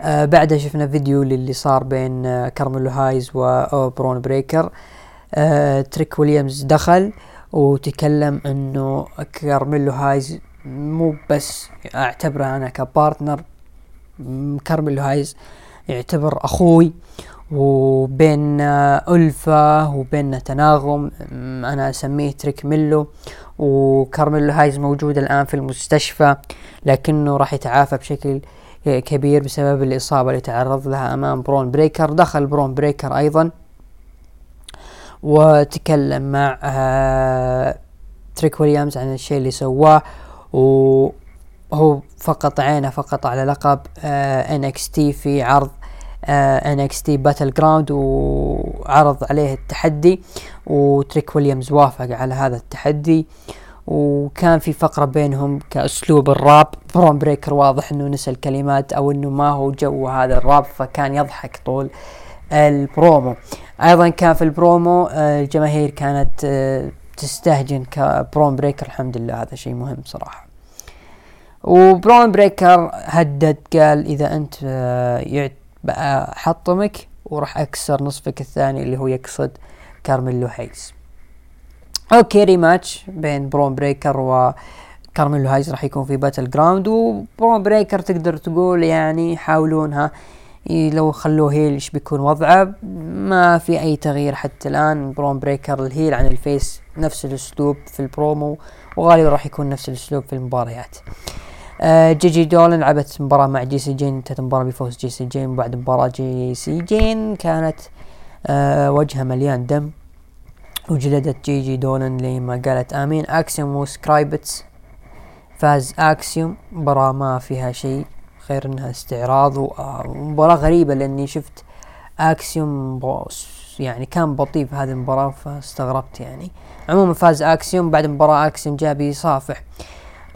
آه بعدها شفنا فيديو للي صار بين آه كارميلو هايز وبرون بريكر آه تريك ويليامز دخل وتكلم إنه كارميلو هايز مو بس أعتبره أنا ك partner كارميلو هايز يعتبر أخوي. وبين ألفة وبين تناغم أنا أسميه تريك ميلو. وكارميلو هايز موجود الآن في المستشفى لكنه راح يتعافى بشكل كبير بسبب الإصابة اللي تعرض لها أمام برون بريكر. دخل برون بريكر أيضا وتكلم مع آه تريك ويليامز عن الشيء اللي سواه وهو فقط عينه فقط على لقب آه NXT في عرض آه NXT باتل جراوند وعرض عليه التحدي وتريك ويليامز وافق على هذا التحدي. وكان في فقرة بينهم كأسلوب الراب. برون بريكر واضح إنه نسى الكلمات أو إنه ما هو جو هذا الراب فكان يضحك طول البرومو. أيضا كان في البرومو آه، الجماهير كانت آه، تستهجن كبرون بريكر. الحمد لله هذا شيء مهم صراحة. وبرون بريكر هدد قال إذا أنت آه، حطمك وراح أكسر نصفك الثاني اللي هو يقصد كارميلو هيز okay rematch بين برون بريكر و كارميلو هايز راح يكون في باتل جراوند وبرون بريكر تقدر تقول يعني يحاولونها لو خلوه heel إيش بيكون وضعه؟ ما في أي تغيير حتى الآن. برون بريكر ال heel عن ال face نفس الأسلوب في البرومو وغالبا راح يكون نفس الأسلوب في المباريات. آه جي جي دولن لعبت مباراة مع جي سي جين انتهت المباراة بفوز جي سي جين بعد مباراة جي سي جين كانت آه وجهها مليان دم. وجلدت جي جي دولن لما قالت آمين. اكسيوم وسكرايبتس فاز اكسيوم مباراة ما فيها شيء غير إنها استعراض ومباراة غريبة لأني شفت اكسيوم يعني كان بطيء في هذه المباراة فاستغربت يعني. عموما فاز اكسيوم بعد مباراة اكسيوم جاء بيصافح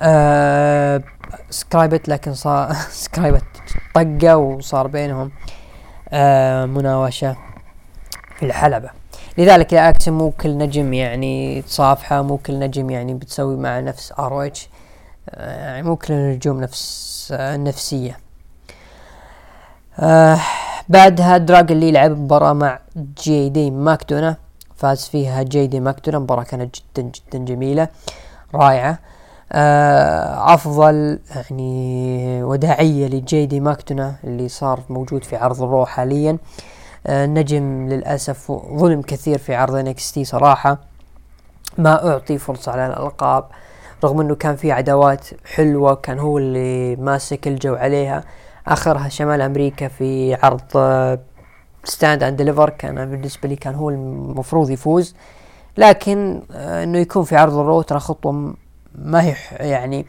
آه سكرايبت لكن صار سكرايبت طقة وصار بينهم آه مناوشة في الحلبة. لذلك يا اكسيوم مو كل نجم يعني تصافحه مو كل نجم يعني بتسوي مع نفس آر يعني مو كل النجوم نفس آه نفسية. آه بعدها دراجون لي لعب مباراة مع جي دي ماكدونا فاز فيها جي دي ماكدونا مباراة كانت جدا جدا جميلة رائعة. آه أفضل يعني وداعية لجي دي ماكدونا اللي صار موجود في عرض الرو حاليا. آه نجم للأسف ظلم كثير في عرض NXT صراحة. ما أعطي فرصة على الألقاب رغم إنه كان في عداوات حلوة كان هو اللي ماسك الجو عليها. آخرها شمال أمريكا في عرض ستاند اند ديليفر كان بالنسبة لي كان هو المفروض يفوز. لكن آه إنه يكون في عرض الرو ترى خطوة ما هي يعني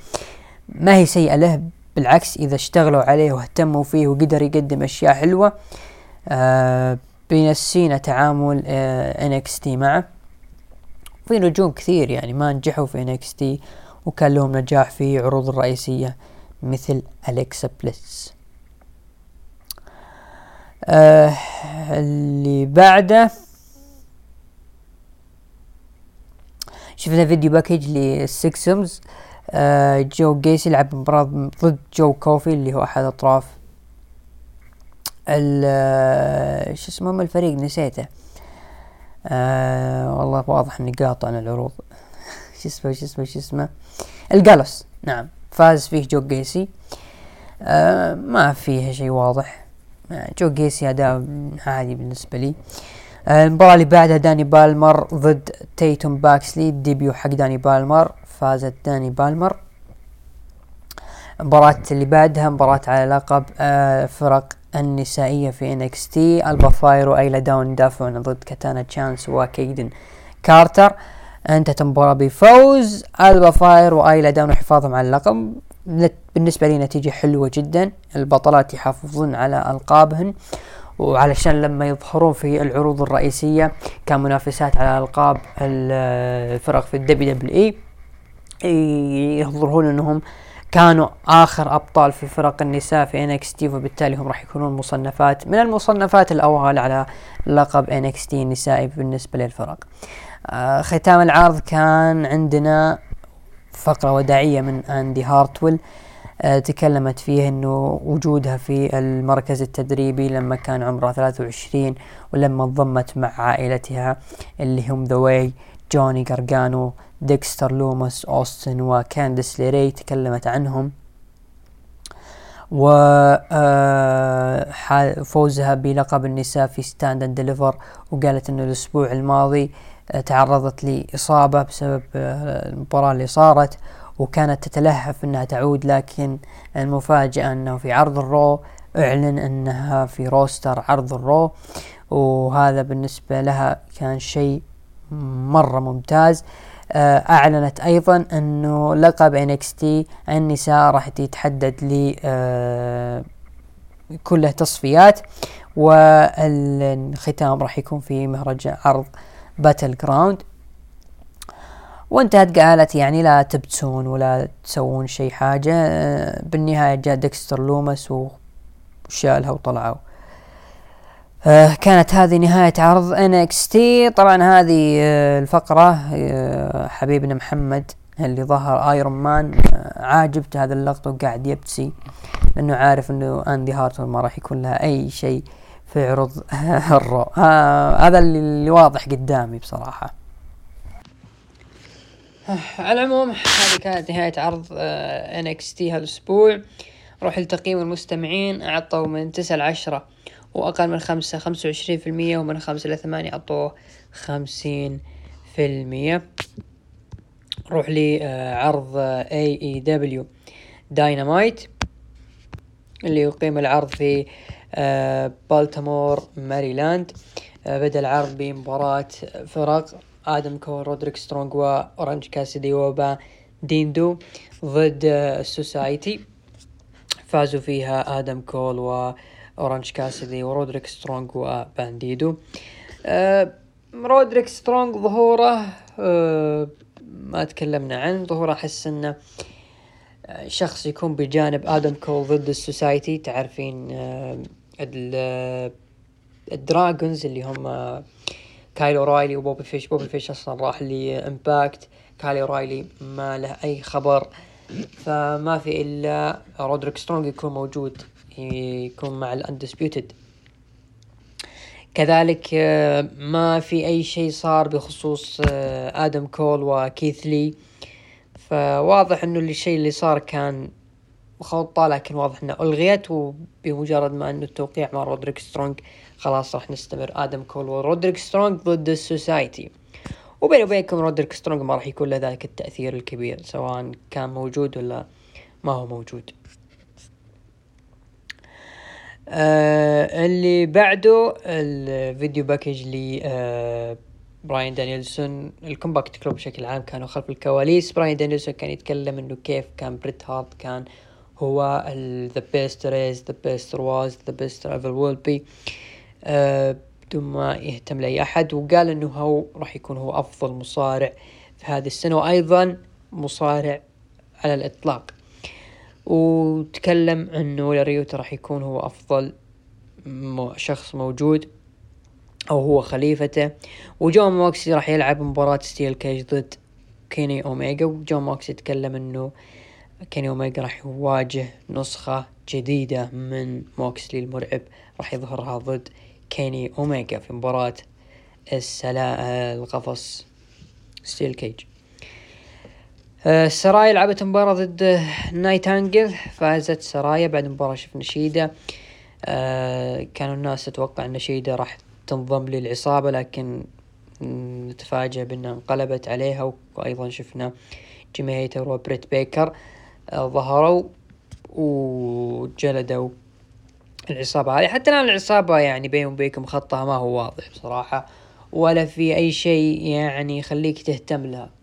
ما هي سيئة له. بالعكس إذا اشتغلوا عليه واهتموا فيه وقدر يقدم أشياء حلوة آه بينسينا تعامل آه NXT معه في نجوم كثير يعني ما نجحوا في NXT وكان لهم نجاح في عروض الرئيسية مثل أليكسا بليس آه اللي بعده. شفنا video package لل Schism آه جو جيسي لعب مباراة ضد جو كوفي اللي هو أحد أطراف شو اسمه الفريق نسيته. آه والله واضح إني قاطع عن العروض. شو اسمه شو اسمه شو اسمه. الجالوس نعم. فاز فيه جو جيسي. آه ما فيه شيء واضح. آه جو جيسي اداء عادي بالنسبة لي. آه، المباراة اللي بعدها داني بالمر ضد تيتوم باكسلي ال debut حق داني بالمر. فازت داني بالمر. المباراة اللي بعدها مباراة على لقب آه، فرق النسائية في NXT البا فاير وايلا داون دافعون ضد كاتانا تشانس وكيدن كارتر. انتهت المباراة بفوز. البا فاير وايلا داون وحفاظهم على اللقب. بالنسبة لي نتيجة حلوة جدا. البطلات يحافظون على ألقابهن. وعلشان لما يظهرون في العروض الرئيسية كمنافسات على ألقاب الفرق في ال WWE يظهرون إنهم كانوا آخر أبطال في فرق النساء في NXT وبالتالي هم راح يكونون مصنفات من المصنفات الأوائل على لقب NXT النسائي بالنسبة للفرق. آه ختام العرض كان عندنا فقرة وداعية من أندي هارتويل آه تكلمت فيه إنه وجودها في المركز التدريبي لما كان عمرها 23 ولما انضمت مع عائلتها اللي هم The Way جوني جارجانو ديكستر لوماس أوستن وكانديس ليري تكلمت عنهم. و آه، بلقب النساء في Stand and Deliver وقالت إنه الأسبوع الماضي آه، تعرضت لإصابة بسبب آه، المباراة اللي صارت وكانت تتلهف إنها تعود لكن المفاجأة إنه في عرض ال Raw أعلن إنها في roster عرض ال Raw وهذا بالنسبة لها كان شيء مرة ممتاز. آه، أعلنت أيضا أنه لقب NXT النساء راح يتحدد ل كله تصفيات والختام راح يكون في مهرجان عرض Battleground وانتهت قالت يعني لا تبتسون ولا تسوون شي حاجة. بالنهاية جاء ديكستر لومس وشالها وطلعوا. آه كانت هذه نهاية عرض NXT طبعا هذه آه الفقرة آه حبيبنا محمد اللي ظهر Iron Man آه، عاجبت هذا اللقطة وقاعد يبتسي لأنه عارف إنه أندي هارتويل ما راح يكون لها أي شيء في عرض ال Raw. آه، هذا اللي واضح قدامي بصراحة. آه، على العموم هذه كانت نهاية عرض NXT هالأسبوع. روح لتقييم المستمعين أعطوا من 9 ل 10 وأقل من خمسة خمسة وعشرين في المية ومن خمسة إلى ثمانية أعطوه خمسين في المية. نروح لعرض AEW Dynamite اللي يقيم العرض في آه، بالتمور ماريلاند آه، بدأ العرض بمباراة فرق آدم كول رودريك سترونج وأورانج كاسدي وبانديدو ضد آه، ال Society فازوا فيها آدم كول و وأورانج كاسيدي ورودريك سترونج وبانديدو آه رودريك سترونج ظهوره آه ما تكلمنا عنه. ظهوره أحس إنه شخص يكون بجانب آدم كول ضد ال Society. تعرفين آه ال Dragons اللي هم كايلو رايلي وبوبي فيش بوبي فيش أصلا راح ل Impact كايلو رايلي ما له أي خبر. فما في إلا رودريك سترونج يكون موجود. يكون مع ال Undisputed كذلك آه، ما في أي شيء صار بخصوص آه، آدم كول وكيث لي. فواضح إنه الشيء اللي صار كان خطة لكن واضح إنه ألغيت وبمجرد ما إنه التوقيع مع رودريك سترونج خلاص راح نستمر. آدم كول ورودريك سترونج ضد ال Society. وبيني وبينكم رودريك سترونج ما راح يكون له ذلك التأثير الكبير سواء كان موجود ولا ما هو موجود. آه اللي بعده ال video package ل آه براين دانيلسون. ال Combat Club بشكل عام كانوا خلف الكواليس. براين دانيلسون كان يتكلم إنه كيف كان بريت هارت كان هو the best there is the best there was the best there ever will be بدون ما يهتم لأي أحد. وقال إنه هو راح يكون هو أفضل مصارع في هذه السنة. وأيضا مصارع على الإطلاق. وتكلم إنه ويلر يوتا راح يكون هو أفضل شخص موجود أو هو خليفته. وجون موكسلي راح يلعب مباراة steel cage ضد كيني اوميجا وجون موكسلي تكلم إنه كيني اوميجا راح يواجه نسخة جديدة من موكسلي المرعب راح يظهرها ضد كيني اوميجا في مباراة السلا القفص steel cage. آه، سرايا لعبت مباراة ضد نايتنجيل فازت سرايا بعد مباراة شفنا شيدا آه، كانوا الناس تتوقع إن شيدا راح تنضم للعصابة لكن نتفاجأ بأنها انقلبت عليها وأيضا شفنا جيمي هيتر وبريت بيكر آه، ظهروا وجلدوا العصابة هذه. حتى الآن العصابة يعني بيني وبينكم خطها ما هو واضح بصراحة ولا في أي شيء يعني يخليك تهتم لها.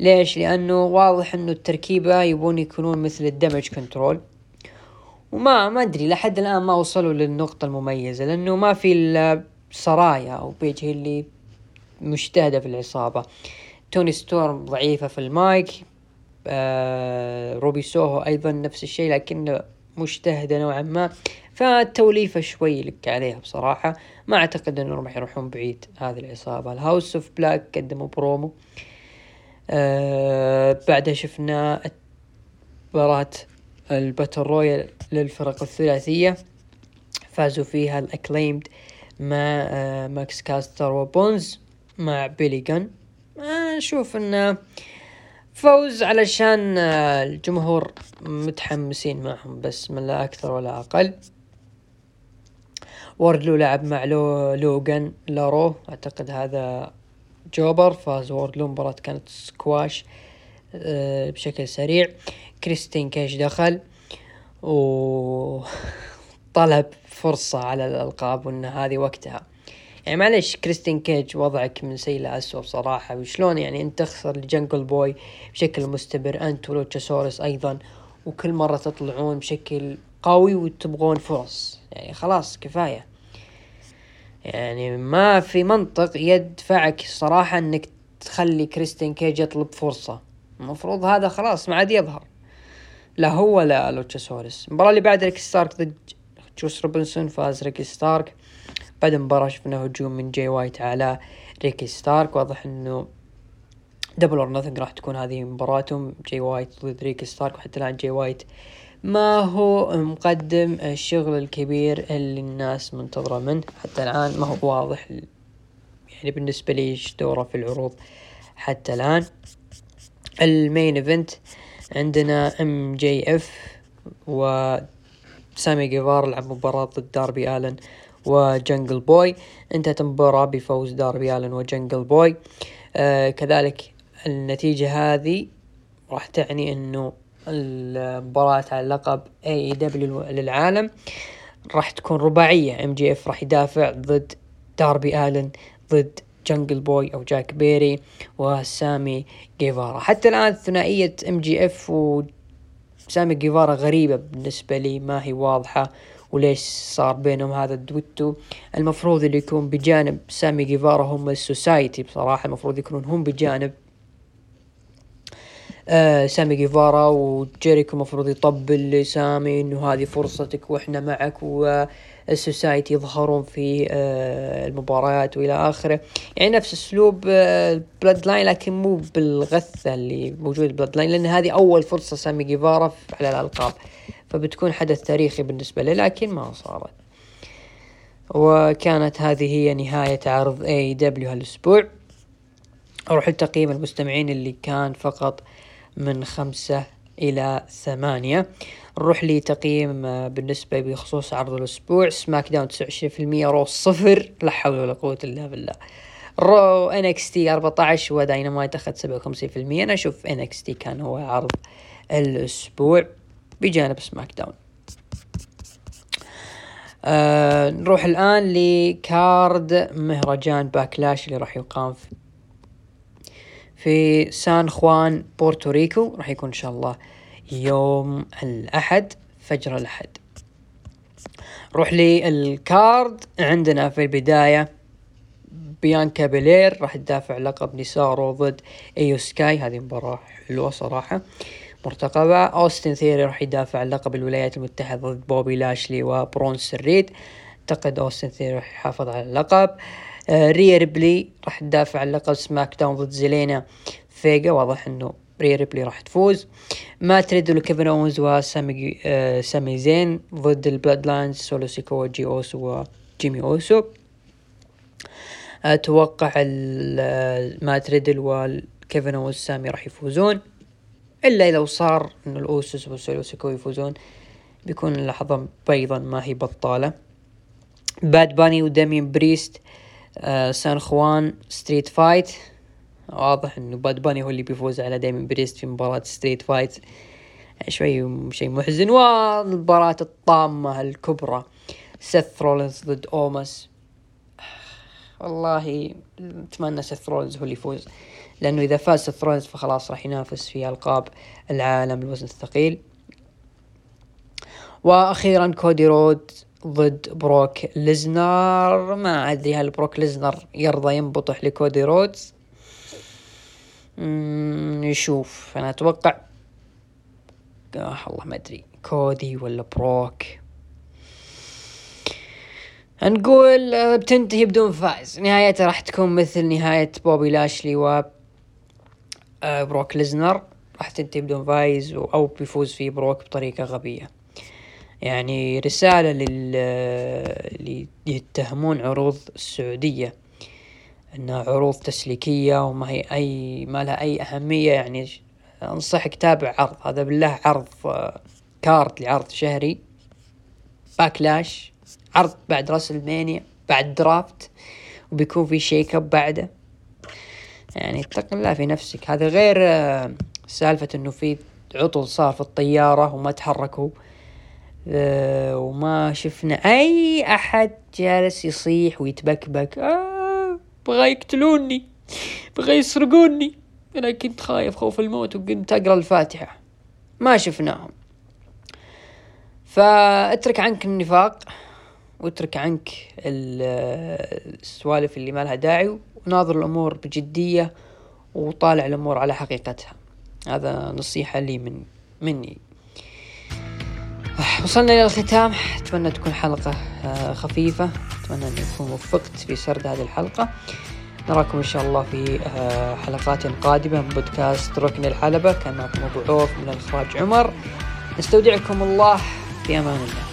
ليش؟ لأنه واضح أنه التركيبة يبون يكونون مثل ال Damage Control وما ما أدري لحد الآن ما وصلوا للنقطة المميزة لأنه ما في إلا سرايا أو بيج اللي مجتهدة في العصابة. توني ستورم ضعيفة في المايك آه روبي سوهو أيضا نفس الشيء لكنه مجتهدة نوعا ما. فالتوليفة شوي لك عليها بصراحة. ما أعتقد أنهم راح يروحون بعيد هذه العصابة. ال House of Black قدموا برومو. آه بعدها شفنا مباراة ال battle royal للفرق الثلاثية. فازوا فيها ال Acclaimed مع آه ماكس كاستر وبونز مع بيلي جن. أشوف انه فوز علشان آه، الجمهور متحمسين معهم بس من لا أكثر ولا أقل. وردلو لعب مع لو لوغان لارو. أعتقد هذا jobber فاز ووردلو مباراة كانت سكواش آه، بشكل سريع. كريستين كيج دخل و طلب فرصة على الألقاب وأن هذه وقتها. يعني معلش كريستين كيج وضعك من سيء لأسوأ بصراحة. وشلون يعني أنت تخسر لجنجل بوي بشكل مستمر أنت ولوتشاسورس أيضا وكل مرة تطلعون بشكل قوي وتبغون فرص. يعني خلاص كفاية. يعني ما في منطق يدفعك صراحة إنك تخلي كريستين كيج يطلب فرصة. المفروض هذا خلاص ما عاد يظهر. لا هو ولا لوتشاسورس المباراة اللي بعد ريكي ستارك ضد جوس روبنسون فاز ريكي ستارك. بعد المباراة شفنا هجوم من جاي وايت على ريكي ستارك. واضح إنه Double or Nothing راح تكون هذه مباراتهم. جاي وايت ضد ريكي ستارك وحتى الآن جاي وايت ما هو مقدم الشغل الكبير اللي الناس منتظرة منه؟ حتى الآن ما هو واضح يعني بالنسبة لي إيش دوره في العروض. حتى الآن ال main event عندنا MJF و سامي جيفارا لعب مباراة ضد داربي آلن وجنجل بوي. انتهت المباراة بفوز داربي آلن وجنجل بوي. آه كذلك النتيجة هذه راح تعني إنه المباراة على لقب AEW للعالم راح تكون رباعية. MJF راح يدافع ضد داربي آلن ضد جنجل بوي أو جاك بيري وسامي جيفارا. حتى الآن ثنائية MJF وسامي جيفارا غريبة بالنسبة لي ما هي واضحة وليش صار بينهم هذا الدويتو. المفروض اللي يكون بجانب سامي جيفارا هم ال Society بصراحة المفروض يكونون هم بجانب آه سامي جيفارا وجيريكو المفروض يطبل لسامي إنه هذه فرصتك وإحنا معك وال Society يظهرون في آه المباريات وإلى آخره. يعني نفس أسلوب آه Bloodline لكن مو بالغثة اللي موجود Bloodline لأن هذه أول فرصة سامي جيفارا على الألقاب. فبتكون حدث تاريخي بالنسبة له لكن ما صارت. وكانت هذه هي نهاية عرض AEW هالأسبوع. أروح لتقييم المستمعين اللي كان فقط من خمسة إلى ثمانية. نروح لتقييم آه، بالنسبة بخصوص عرض الأسبوع. SmackDown تسعة وعشرين في المية Raw صفر. لا حول ولا قوة إلا بالله. Raw NXT 14 وداينامايت أخذ 57% أنا أشوف NXT كان هو عرض الأسبوع بجانب SmackDown. آه نروح الآن ل card مهرجان Backlash اللي راح يقام في في سان خوان بورتوريكو راح يكون إن شاء الله يوم الأحد فجر الأحد. نروح لل card عندنا في البداية. بيانكا بيلير راح تدافع لقب نسا Raw ضد إيو سكاي. هذه مباراة حلوة صراحة. مرتقبة. أوستن ثيوري راح يدافع لقب الولايات المتحدة ضد بوبي لاشلي وبرونس ريد. أعتقد أوستن ثيوري راح يحافظ على اللقب. آه ريا ريبلي راح تدافع عن لقب SmackDown ضد زيلينا فيجا. واضح إنه ريا ريبلي راح تفوز. مات ريدل كيفن اونز وسامي آه سامي زين ضد ال Bloodline سولو سيكو جي أوسو وجيمي أوسو. أتوقع آه، مات ريدل والكيفن اونز سامي راح يفوزون. إلا لو صار إنه الأوسوس وسولو سيكو يفوزون بيكون اللحظة بيضا ما هي بطالة. باد باني ودامين بريست آه سان خوان street fight. واضح إنه باد باني هو اللي بيفوز على دامين بريست في مباراة street fight. شوي شيء محزن. والمباراة الطامة الكبرى سيث رولينز ضد أومس. والله اتمنى سيث رولينز هو اللي يفوز. لأنه إذا فاز سيث رولينز فخلاص راح ينافس في ألقاب العالم الوزن الثقيل. وأخيرا كودي رودز ضد بروك ليزنر. ما أدري هل بروك ليزنر يرضى ينبطح لكودي رودز؟ نشوف. أنا أتوقع آه الله ما أدري. كودي ولا بروك؟ نقول آه، بتنتهي بدون فائز نهايتها راح تكون مثل نهاية بوبي لاشلي و آه، بروك ليزنر. راح تنتهي بدون فايز أو بيفوز فيه بروك بطريقة غبية. يعني رسالة لل اللي يتهمون عروض السعودية. انها عروض تسليكية وما هي أي ما لها أي أهمية يعني أنصحك تابع عرض. هذا بالله عرض card لعرض شهري. Backlash. عرض بعد WrestleMania بعد draft. وبيكون في shake up بعده. يعني اتق الله في نفسك. هذا غير آه، سالفة إنه في عطل صار في الطيارة وما تحركوا. آه، وما شفنا أي أحد جالس يصيح ويتبكبك. آه بغى يقتلوني بغى يسرقوني. أنا كنت خايف خوف الموت وكنت أقرأ الفاتحة. ما شفناهم. فاترك عنك النفاق واترك عنك السوالف اللي ما لها داعي وناظر الأمور بجدية وطالع الأمور على حقيقتها. هذا نصيحة لي من مني. وصلنا إلى الختام. أتمنى تكون حلقة آه، خفيفة. أتمنى أن أكون وفقت في سرد هذه الحلقة. نراكم إن شاء الله في آه، حلقات قادمة من بودكاست ركن الحلبة. كان معكم أبو عوف من الإخراج عمر. نستودعكم الله في أمان الله.